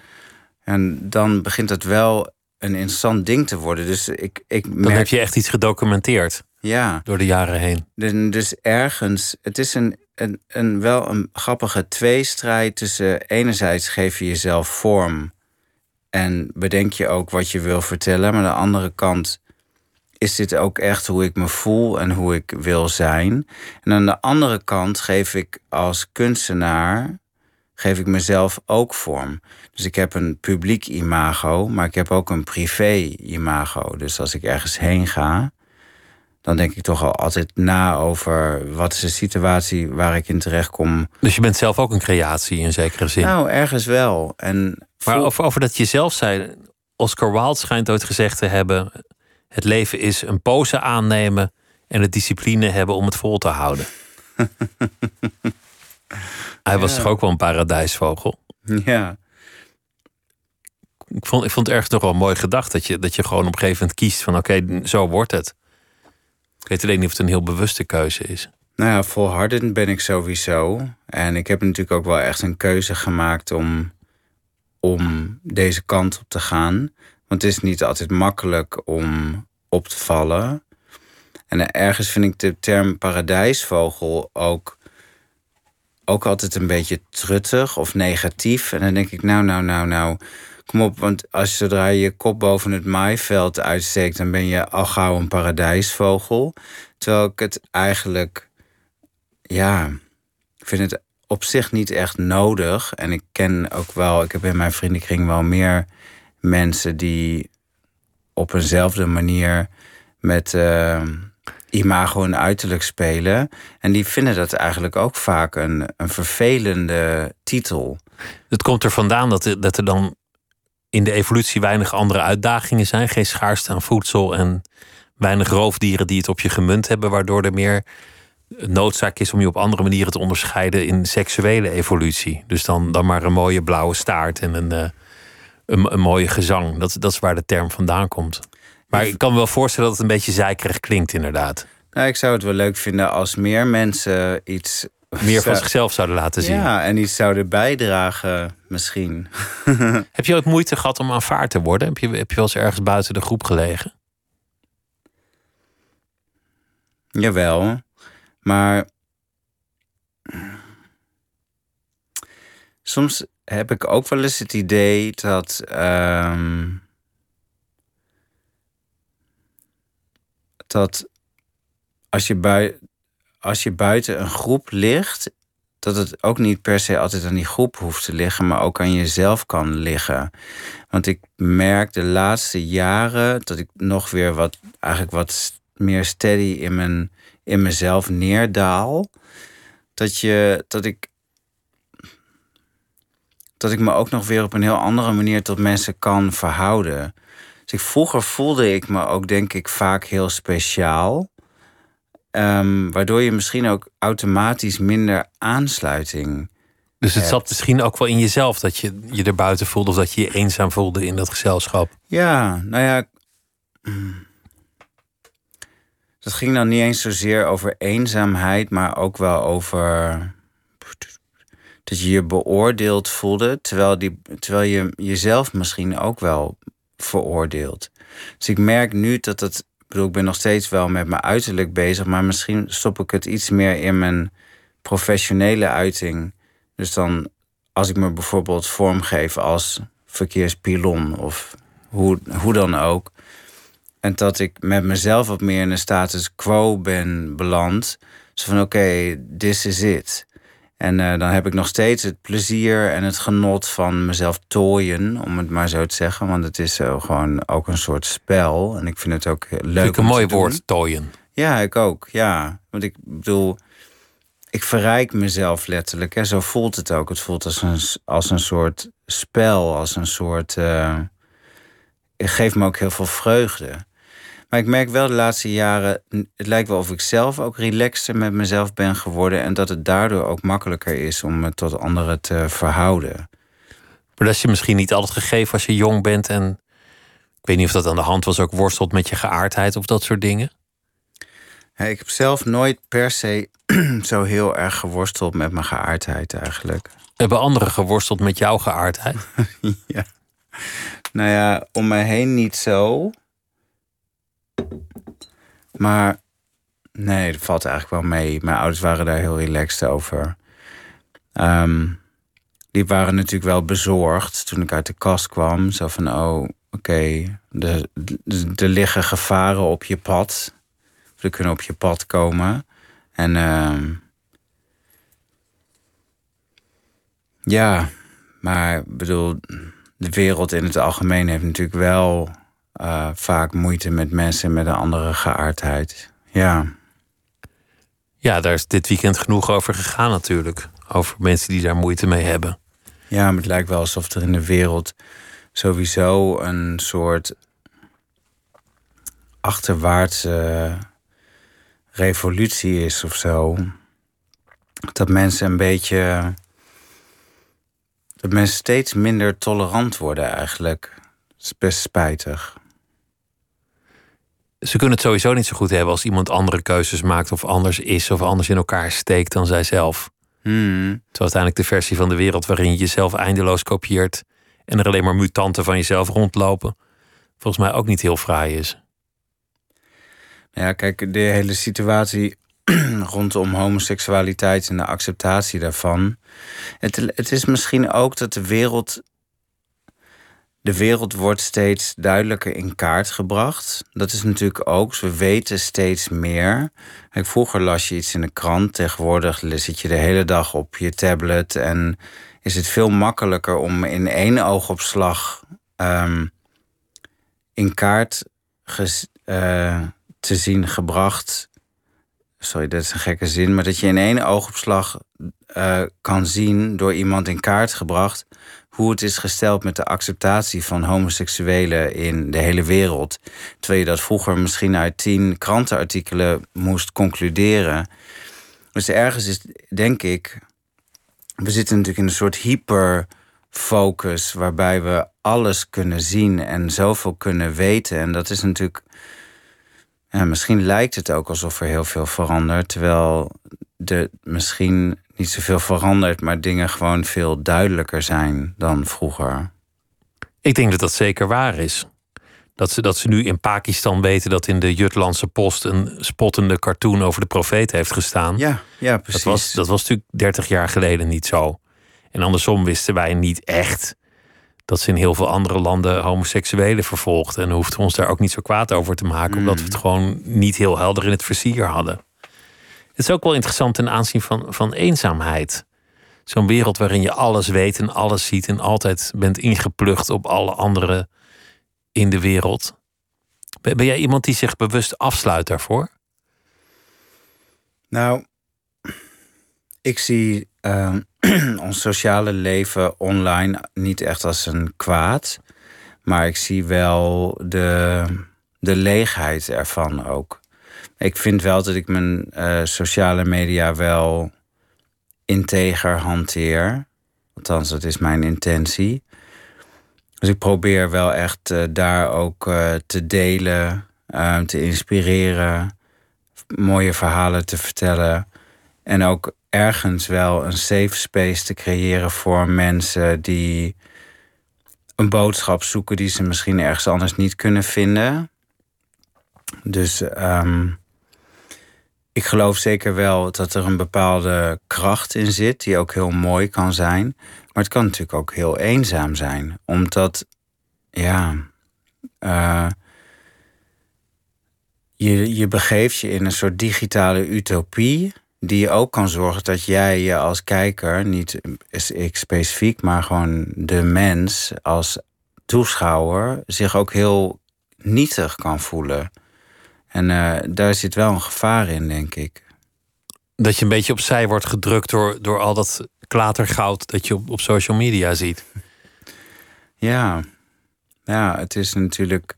En dan begint het wel een interessant ding te worden. Dus ik, ik merk... Dan heb je echt iets gedocumenteerd. Ja. Door de jaren heen. Dus ergens, het is een, een, een, wel een grappige tweestrijd tussen enerzijds geef je jezelf vorm en bedenk je ook wat je wil vertellen, maar aan de andere kant is dit ook echt hoe ik me voel en hoe ik wil zijn. En aan de andere kant geef ik als kunstenaar geef ik mezelf ook vorm. Dus ik heb een publiek imago, maar ik heb ook een privé imago. Dus als ik ergens heen ga, dan denk ik toch al altijd na over wat is de situatie waar ik in terecht kom. Dus je bent zelf ook een creatie in zekere zin? Nou, ergens wel. En maar over, over dat je zelf zei, Oscar Wilde schijnt ooit gezegd te hebben: het leven is een pose aannemen en de discipline hebben om het vol te houden. Hij was toch ook wel een paradijsvogel? Ja. Ik vond, ik vond het ergens toch wel mooi gedacht dat je, dat je gewoon op een gegeven moment kiest van oké, zo wordt het. Ik weet alleen niet of het een heel bewuste keuze is. Nou ja, volhardend ben ik sowieso. En ik heb natuurlijk ook wel echt een keuze gemaakt om, om deze kant op te gaan. Want het is niet altijd makkelijk om op te vallen. En ergens vind ik de term paradijsvogel ook, ook altijd een beetje truttig of negatief. En dan denk ik, nou, nou, nou, nou. Kom op, want als zodra je je kop boven het maaiveld uitsteekt, dan ben je al gauw een paradijsvogel. Terwijl ik het eigenlijk, ja, ik vind het op zich niet echt nodig. En ik ken ook wel, ik heb in mijn vriendenkring wel meer mensen die op eenzelfde manier met. Uh, imago en uiterlijk spelen. En die vinden dat eigenlijk ook vaak een, een vervelende titel. Het komt er vandaan dat, dat er dan in de evolutie weinig andere uitdagingen zijn. Geen schaarste aan voedsel en weinig roofdieren die het op je gemunt hebben. Waardoor er meer noodzaak is om je op andere manieren te onderscheiden in seksuele evolutie. Dus dan, dan maar een mooie blauwe staart en een, eh, een, een mooie gezang. Dat, dat is waar de term vandaan komt. Maar ik kan me wel voorstellen dat het een beetje zeikerig klinkt, inderdaad. Nou, ik zou het wel leuk vinden als meer mensen iets. Meer van zichzelf zouden laten zien. Ja, en iets zouden bijdragen, misschien. Heb je ooit moeite gehad om aanvaard te worden? Heb je, heb je wel eens ergens buiten de groep gelegen? Jawel, maar. Soms heb ik ook wel eens het idee dat. ehm, dat als je, bui als je buiten een groep ligt, dat het ook niet per se altijd aan die groep hoeft te liggen, maar ook aan jezelf kan liggen. Want ik merk de laatste jaren dat ik nog weer wat, eigenlijk wat meer steady in, mijn, in mezelf neerdaal. Dat, je, dat, ik, dat ik me ook nog weer op een heel andere manier tot mensen kan verhouden. Dus ik, vroeger voelde ik me ook, denk ik, vaak heel speciaal. Ehm, waardoor je misschien ook automatisch minder aansluiting. Dus het zat misschien ook wel in jezelf dat je je er buiten voelde of dat je je eenzaam voelde in dat gezelschap. Ja, nou ja. mm. Dat ging dan niet eens zozeer over eenzaamheid, maar ook wel over. dat je je beoordeeld voelde, terwijl, die, terwijl je jezelf misschien ook wel veroordeelt. Dus ik merk nu dat. Ik bedoel, ik ben nog steeds wel met mijn uiterlijk bezig, maar misschien stop ik het iets meer in mijn professionele uiting. Dus dan, als ik me bijvoorbeeld vormgeef als verkeerspilon of hoe, hoe dan ook. En dat ik met mezelf wat meer in een status quo ben beland. Zo van oké, this is it. En eh, dan heb ik nog steeds het plezier en het genot van mezelf tooien, om het maar zo te zeggen. Want het is zo gewoon ook een soort spel. En ik vind het ook leuk. Vind ik een mooi doen. woord, tooien. Ja, ik ook. Ja, want ik bedoel, ik verrijk mezelf letterlijk. Hè. Zo voelt het ook. Het voelt als een, als een soort spel, als een soort. eh, het geeft me ook heel veel vreugde. Maar ik merk wel de laatste jaren, het lijkt wel of ik zelf ook relaxter met mezelf ben geworden. En dat het daardoor ook makkelijker is om me tot anderen te verhouden. Maar dat is je misschien niet altijd gegeven als je jong bent en ik weet niet of dat aan de hand was, ook worstelt met je geaardheid of dat soort dingen. Ik heb zelf nooit per se zo heel erg geworsteld met mijn geaardheid eigenlijk. Hebben anderen geworsteld met jouw geaardheid? ja. Nou ja, om me heen niet zo. Maar nee, dat valt eigenlijk wel mee. Mijn ouders waren daar heel relaxed over. Ehm, die waren natuurlijk wel bezorgd toen ik uit de kast kwam. Zo van, oh, oké, er, liggen gevaren op je pad. Ze kunnen op je pad komen. En ehm, ja, maar bedoel, de wereld in het algemeen heeft natuurlijk wel eh, vaak moeite met mensen met een andere geaardheid. Ja. Ja, daar is dit weekend genoeg over gegaan natuurlijk. Over mensen die daar moeite mee hebben. Ja, maar het lijkt wel alsof er in de wereld sowieso een soort achterwaartse revolutie is of zo. Dat mensen een beetje. Dat mensen steeds minder tolerant worden eigenlijk. Dat is best spijtig. Ze kunnen het sowieso niet zo goed hebben als iemand andere keuzes maakt of anders is of anders in elkaar steekt dan zijzelf. Hmm. Terwijl uiteindelijk de versie van de wereld waarin je jezelf eindeloos kopieert en er alleen maar mutanten van jezelf rondlopen, volgens mij ook niet heel fraai is. Ja, kijk, de hele situatie rondom homoseksualiteit en de acceptatie daarvan. Het, het is misschien ook dat de wereld. De wereld wordt steeds duidelijker in kaart gebracht. Dat is natuurlijk ook, we weten steeds meer. Vroeger las je iets in de krant, tegenwoordig zit je de hele dag op je tablet. En is het veel makkelijker om in één oogopslag ehm, in kaart eh, te zien gebracht sorry, dat is een gekke zin, maar dat je in één oogopslag uh, kan zien door iemand in kaart gebracht hoe het is gesteld met de acceptatie van homoseksuelen in de hele wereld. Terwijl je dat vroeger misschien uit tien krantenartikelen moest concluderen. Dus ergens is, denk ik, we zitten natuurlijk in een soort hyperfocus waarbij we alles kunnen zien en zoveel kunnen weten. En dat is natuurlijk. Ja, misschien lijkt het ook alsof er heel veel verandert, terwijl er misschien niet zoveel verandert, maar dingen gewoon veel duidelijker zijn dan vroeger. Ik denk dat dat zeker waar is. Dat ze, dat ze nu in Pakistan weten dat in de Jutlandse Post een spottende cartoon over de profeet heeft gestaan. Ja, ja precies. Dat was, dat was natuurlijk 30 jaar geleden niet zo. En andersom wisten wij niet echt dat ze in heel veel andere landen homoseksuelen vervolgden. En hoefden we ons daar ook niet zo kwaad over te maken, omdat we het mm. gewoon niet heel helder in het versier hadden. Het is ook wel interessant ten aanzien van, van eenzaamheid. Zo'n wereld waarin je alles weet en alles ziet en altijd bent ingeplucht op alle anderen in de wereld. Ben, jij iemand die zich bewust afsluit daarvoor? Nou, ik zie uh, ons sociale leven online niet echt als een kwaad. Maar ik zie wel de, de leegheid ervan ook. Ik vind wel dat ik mijn uh, sociale media wel integer hanteer. Althans, dat is mijn intentie. Dus ik probeer wel echt uh, daar ook uh, te delen, te inspireren, mooie verhalen te vertellen. En ook ergens wel een safe space te creëren voor mensen die een boodschap zoeken die ze misschien ergens anders niet kunnen vinden. Dus um, ik geloof zeker wel dat er een bepaalde kracht in zit, die ook heel mooi kan zijn. Maar het kan natuurlijk ook heel eenzaam zijn, omdat, ja, uh, je, je begeeft je in een soort digitale utopie, die ook kan zorgen dat jij je als kijker, niet ik specifiek, maar gewoon de mens als toeschouwer, zich ook heel nietig kan voelen. En uh, daar zit wel een gevaar in, denk ik. Dat je een beetje opzij wordt gedrukt door, door al dat klatergoud dat je op, op social media ziet. Ja, ja, het is natuurlijk.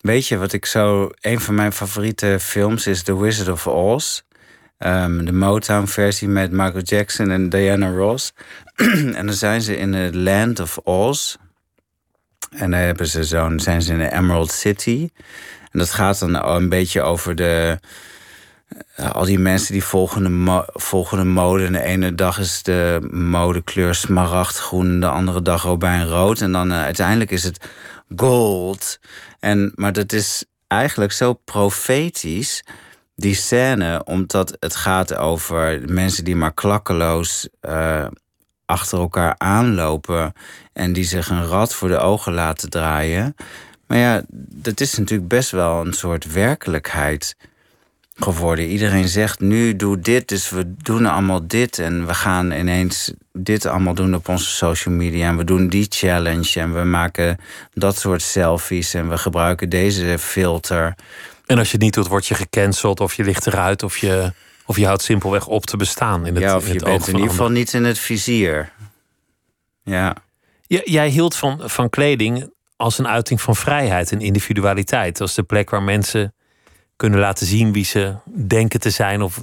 Weet je wat ik zo. Een van mijn favoriete films is The Wizard of Oz. Um, de Motown-versie met Michael Jackson en Diana Ross. en dan zijn ze in het Land of Oz. En dan hebben ze zo'n, zijn ze in de Emerald City. En dat gaat dan een beetje over de. Eh, al die mensen die volgen de, mo mode. En de ene dag is de modekleur smaragdgroen. De andere dag robijnrood. En dan uh, uiteindelijk is het gold. En, maar dat is eigenlijk zo profetisch die scène, omdat het gaat over mensen die maar klakkeloos uh, achter elkaar aanlopen en die zich een rad voor de ogen laten draaien. Maar ja, dat is natuurlijk best wel een soort werkelijkheid geworden. Iedereen zegt nu doe dit, dus we doen allemaal dit en we gaan ineens dit allemaal doen op onze social media en we doen die challenge en we maken dat soort selfies en we gebruiken deze filter. En als je het niet doet, word je gecanceld of je ligt eruit of je of je houdt simpelweg op te bestaan in het, ja, of in je bent in ieder geval niet in het vizier. Ja. jij hield van, van kleding als een uiting van vrijheid en individualiteit. Als de plek waar mensen kunnen laten zien wie ze denken te zijn of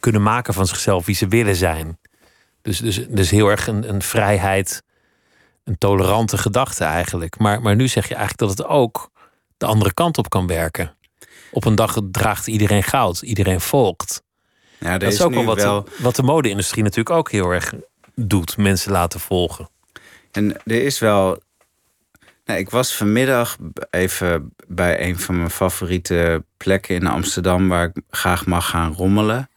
kunnen maken van zichzelf wie ze willen zijn. Dus, dus, dus heel erg een, een vrijheid, een tolerante gedachte eigenlijk. Maar, maar nu zeg je eigenlijk dat het ook de andere kant op kan werken. Op een dag draagt iedereen goud, iedereen volgt. Ja, dat is, ook wel wat, wat de mode-industrie natuurlijk ook heel erg doet: mensen laten volgen. En er is wel. Nou, ik was vanmiddag even bij een van mijn favoriete plekken in Amsterdam waar ik graag mag gaan rommelen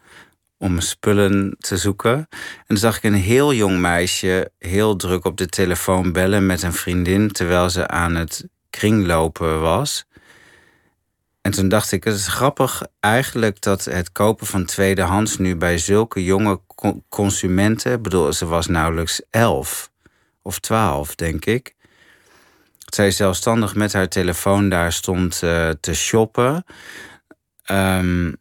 om spullen te zoeken. En dan zag ik een heel jong meisje heel druk op de telefoon bellen met een vriendin terwijl ze aan het kringlopen was. En toen dacht ik, het is grappig eigenlijk dat het kopen van tweedehands nu bij zulke jonge consumenten, bedoel, ze was nauwelijks elf of twaalf, denk ik. zij zelfstandig met haar telefoon daar stond uh, te shoppen. Um,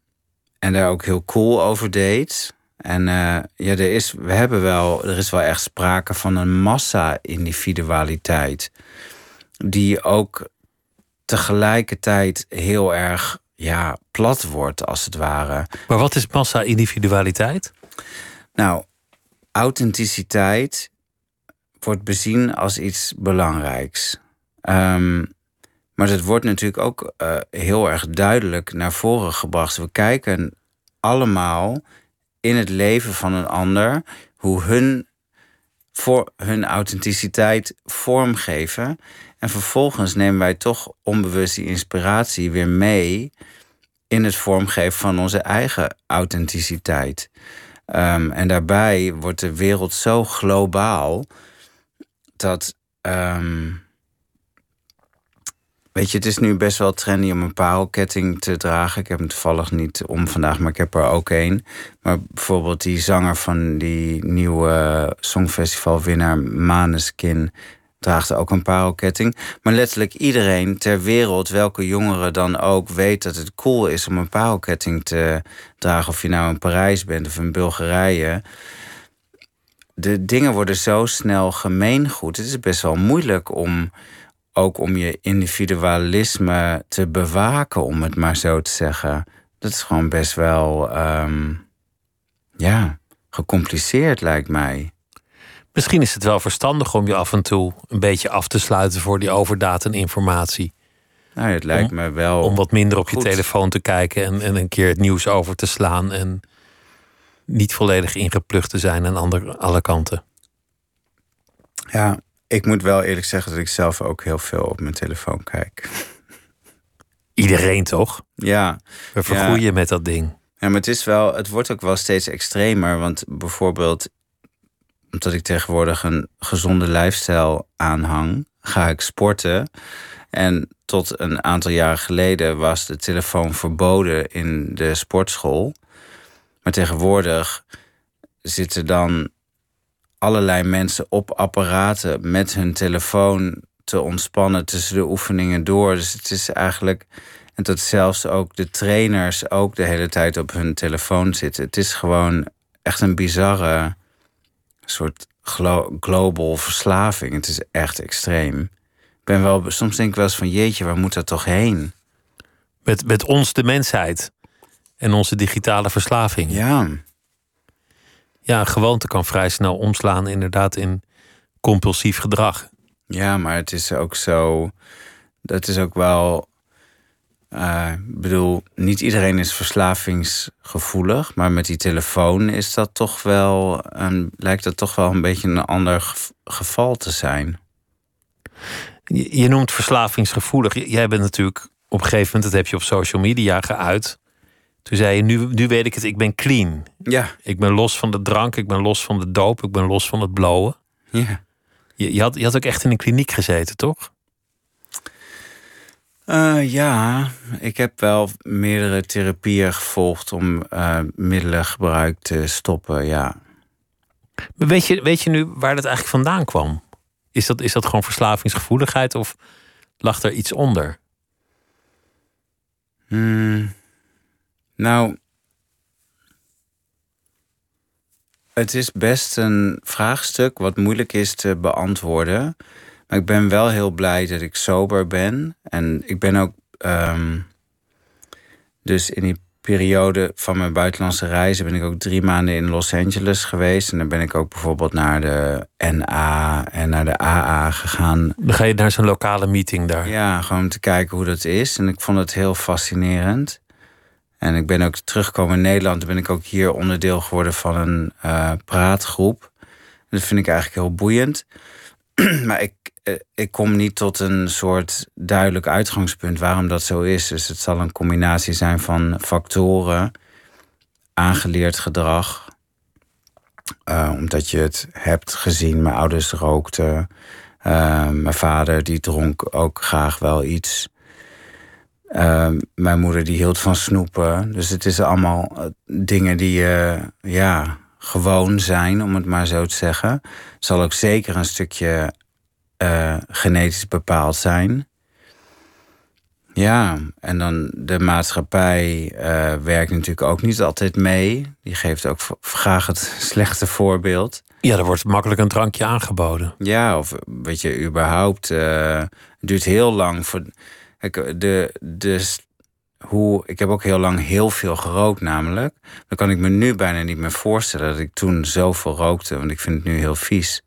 en daar ook heel cool over deed. En uh, ja, er is, we hebben wel, er is wel echt sprake van een massa-individualiteit. Die ook tegelijkertijd heel erg ja, plat wordt, als het ware. Maar wat is massa-individualiteit? Nou, authenticiteit wordt bezien als iets belangrijks. Um, maar het wordt natuurlijk ook uh, heel erg duidelijk naar voren gebracht. We kijken allemaal in het leven van een ander hoe hun, voor hun authenticiteit vormgeven. En vervolgens nemen wij toch onbewust die inspiratie weer mee in het vormgeven van onze eigen authenticiteit. Um, en daarbij wordt de wereld zo globaal dat. Um, Weet je, het is nu best wel trendy om een parelketting te dragen. Ik heb hem toevallig niet om vandaag, maar ik heb er ook een. Maar bijvoorbeeld die zanger van die nieuwe songfestivalwinnaar Maneskin draagt ook een parelketting. Maar letterlijk iedereen ter wereld, welke jongere dan ook, weet dat het cool is om een parelketting te dragen. Of je nou in Parijs bent of in Bulgarije. De dingen worden zo snel gemeengoed. Het is best wel moeilijk om ook om je individualisme te bewaken, om het maar zo te zeggen. Dat is gewoon best wel, um, ja, gecompliceerd lijkt mij. Misschien is het wel verstandig om je af en toe een beetje af te sluiten voor die overdateninformatie. Nou, het lijkt me wel. Om wat minder op je telefoon te kijken en, en een keer het nieuws over te slaan. En niet volledig ingeplucht te zijn aan andere, alle kanten. Ja, ik moet wel eerlijk zeggen dat ik zelf ook heel veel op mijn telefoon kijk. Iedereen toch? Ja. We vergroeien met dat ding. Ja, maar het is wel, het wordt ook wel steeds extremer. Want bijvoorbeeld, omdat ik tegenwoordig een gezonde lifestyle aanhang, ga ik sporten. En tot een aantal jaar geleden was de telefoon verboden in de sportschool. Maar tegenwoordig zitten dan allerlei mensen op apparaten met hun telefoon te ontspannen tussen de oefeningen door. Dus het is eigenlijk. En dat zelfs ook de trainers ook de hele tijd op hun telefoon zitten. Het is gewoon echt een bizarre soort global verslaving. Het is echt extreem. Ik ben wel, soms denk ik wel eens van jeetje, waar moet dat toch heen? Met, met ons de mensheid en onze digitale verslaving. Ja ja, een gewoonte kan vrij snel omslaan inderdaad in compulsief gedrag. Ja, maar het is ook zo. Dat is ook wel. Uh, bedoel, niet iedereen is verslavingsgevoelig, maar met die telefoon is dat toch wel. Een, lijkt dat toch wel een beetje een ander geval te zijn. Je, je noemt verslavingsgevoelig. Jij bent natuurlijk op een gegeven moment, dat heb je op social media geuit. Toen zei je, nu, nu weet ik het, ik ben clean. Ja. Ik ben los van de drank, ik ben los van de doop, ik ben los van het blowen. Ja. Je, je, had, je had ook echt in een kliniek gezeten, toch? Uh, ja, ik heb wel meerdere therapieën gevolgd om uh, middelengebruik te stoppen, ja. weet je, weet je nu waar dat eigenlijk vandaan kwam? Is dat, is dat gewoon verslavingsgevoeligheid of lag er iets onder? Hmm. Nou, het is best een vraagstuk wat moeilijk is te beantwoorden. Maar ik ben wel heel blij dat ik sober ben. En ik ben ook. Ehm, dus in die periode van mijn buitenlandse reizen ben ik ook drie maanden in Los Angeles geweest. En dan ben ik ook bijvoorbeeld naar de NA en naar de AA gegaan. Dan ga je naar zo'n lokale meeting daar. Ja, gewoon om te kijken hoe dat is. En ik vond het heel fascinerend. En ik ben ook teruggekomen in Nederland. Toen ben ik ook hier onderdeel geworden van een uh, praatgroep. Dat vind ik eigenlijk heel boeiend. maar ik, eh, ik kom niet tot een soort duidelijk uitgangspunt waarom dat zo is. Dus het zal een combinatie zijn van factoren, aangeleerd gedrag. Uh, omdat je het hebt gezien. Mijn ouders rookten. mijn vader die dronk ook graag wel iets. Mijn moeder die hield van snoepen. Dus het is allemaal eh, dingen die ja, gewoon zijn, om het maar zo te zeggen. Zal ook zeker een stukje eh, genetisch bepaald zijn. Ja, en dan de maatschappij uh, werkt natuurlijk ook niet altijd mee. Die geeft ook graag het slechte voorbeeld. Ja, er wordt makkelijk een drankje aangeboden. Ja, of weet je, überhaupt. Uh, het duurt heel lang voor. de, de, hoe, ik heb ook heel lang heel veel gerookt, namelijk. Dan kan ik me nu bijna niet meer voorstellen dat ik toen zoveel rookte, want ik vind het nu heel vies.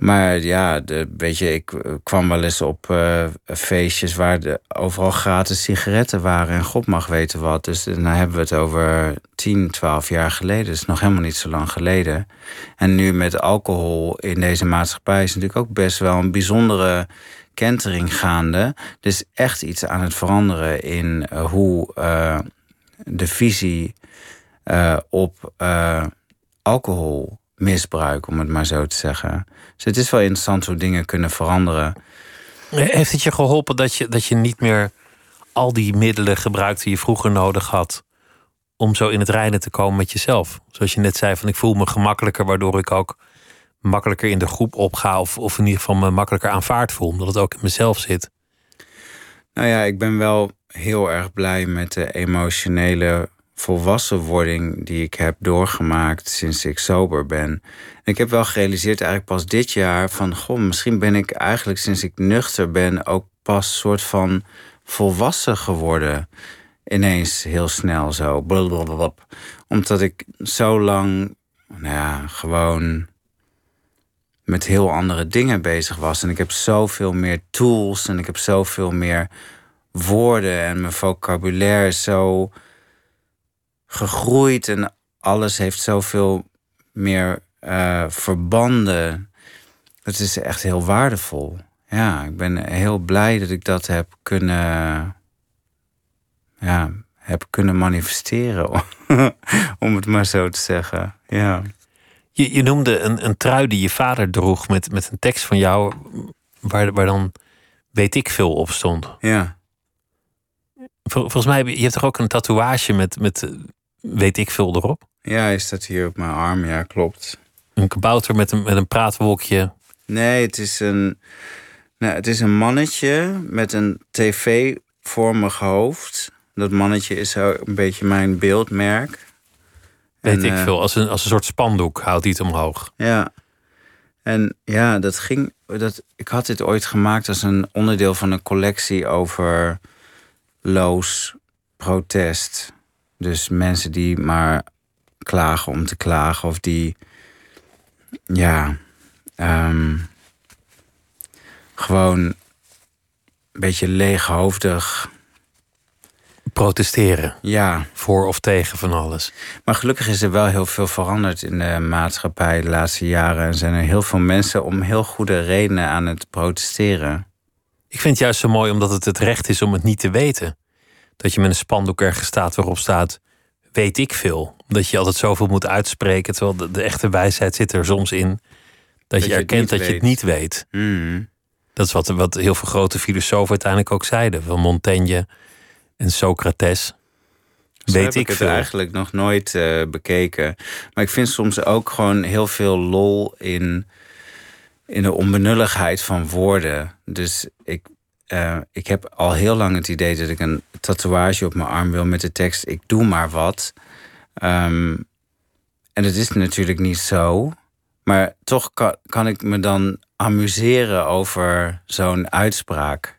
Maar ja, de, weet je, ik eh, kwam wel eens op uh, feestjes waar de, overal gratis sigaretten waren. En God mag weten wat. Dus dan hebben we het over 10, 12 jaar geleden. Dat is nog helemaal niet zo lang geleden. En nu met alcohol in deze maatschappij is natuurlijk ook best wel een bijzondere kentering gaande. Dus echt iets aan het veranderen in uh, hoe de visie op alcoholmisbruik, om het maar zo te zeggen. Dus het is wel interessant hoe dingen kunnen veranderen. Heeft het je geholpen dat je, dat je niet meer al die middelen gebruikt die je vroeger nodig had? Om zo in het reinen te komen met jezelf. Zoals je net zei, van ik voel me gemakkelijker, waardoor ik ook makkelijker in de groep opga. Of, of in ieder geval me makkelijker aanvaard voel, omdat het ook in mezelf zit. Nou ja, ik ben wel heel erg blij met de emotionele volwassenwording die ik heb doorgemaakt sinds ik sober ben. ik heb wel gerealiseerd eigenlijk pas dit jaar van... goh, misschien ben ik eigenlijk sinds ik nuchter ben... ook pas soort van volwassen geworden. Ineens heel snel zo. Blablabla. Omdat ik zo lang, nou ja, gewoon met heel andere dingen bezig was. En ik heb zoveel meer tools en ik heb zoveel meer woorden en mijn vocabulaire zo gegroeid en alles heeft zoveel meer uh, verbanden. Het is echt heel waardevol. Ja, ik ben heel blij dat ik dat heb kunnen, ja, heb kunnen manifesteren, om het maar zo te zeggen. Ja. Je, je noemde een, een trui die je vader droeg met, met een tekst van jou, waar, waar dan weet ik veel op stond. Ja. volgens mij je hebt toch ook een tatoeage met, met weet ik veel erop? Ja, is dat hier op mijn arm? Ja, klopt. Een kabouter met een, met een praatwolkje. Nee, het is een, nou, het is een mannetje met een tv-vormig hoofd. Dat mannetje is zo een beetje mijn beeldmerk. Weet ik uh, veel. Als een, als een soort spandoek houdt hij het omhoog. Ja. En ja, dat ging. Dat, ik had dit ooit gemaakt als een onderdeel van een collectie over loos protest. Dus mensen die maar klagen om te klagen of die. Ja. Um, gewoon een beetje leeghoofdig protesteren. Ja. Voor of tegen van alles. Maar gelukkig is er wel heel veel veranderd in de maatschappij de laatste jaren. En zijn er heel veel mensen om heel goede redenen aan het protesteren. Ik vind het juist zo mooi omdat het het recht is om het niet te weten. Dat je met een spandoek ergens staat waarop staat: Weet ik veel. Dat je altijd zoveel moet uitspreken. Terwijl de, de echte wijsheid zit er soms in. Dat, je erkent dat je het niet weet. Mm. Dat is wat, wat heel veel grote filosofen uiteindelijk ook zeiden. Van Montaigne en Socrates. weet heb ik, ik veel. eigenlijk nog nooit uh, bekeken. Maar ik vind soms ook gewoon heel veel lol in, in de onbenulligheid van woorden. Dus ik, uh, ik heb al heel lang het idee dat ik een tatoeage op mijn arm wil met de tekst: Ik doe maar wat. Um, en dat is natuurlijk niet zo. Maar toch kan, kan ik me dan amuseren over zo'n uitspraak.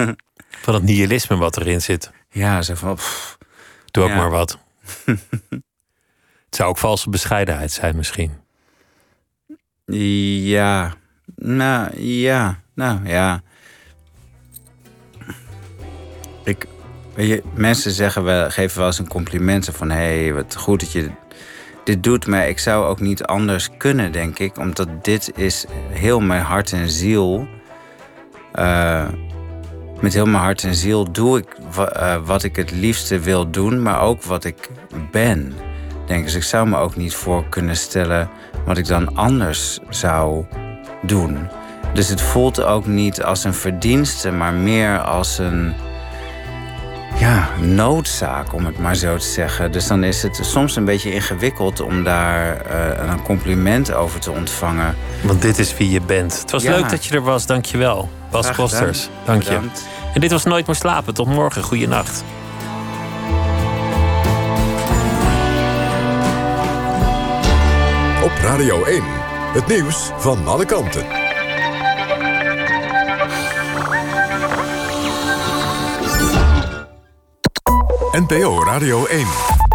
van het nihilisme wat erin zit. Ja, zo van. Pff, Doe ook ja. maar wat. het zou ook valse bescheidenheid zijn, misschien. Ja, nou ja, nou ja. Weet je, mensen zeggen wel, geven wel eens een compliment van hé, hey, wat goed dat je dit doet, maar ik zou ook niet anders kunnen, denk ik, omdat dit is heel mijn hart en ziel. Uh, met heel mijn hart en ziel doe ik uh, wat ik het liefste wil doen, maar ook wat ik ben. Denk dus ik zou me ook niet voor kunnen stellen wat ik dan anders zou doen. Dus het voelt ook niet als een verdienste, maar meer als een. Ja, noodzaak, om het maar zo te zeggen. Dus dan is het soms een beetje ingewikkeld om daar uh, een compliment over te ontvangen. Want dit is wie je bent. Het was leuk dat je er was, dankjewel. Bas Kosters, dank je. En dit was Nooit meer slapen. Tot morgen, goeienacht. Op Radio 1, het nieuws van alle kanten. NPO Radio 1.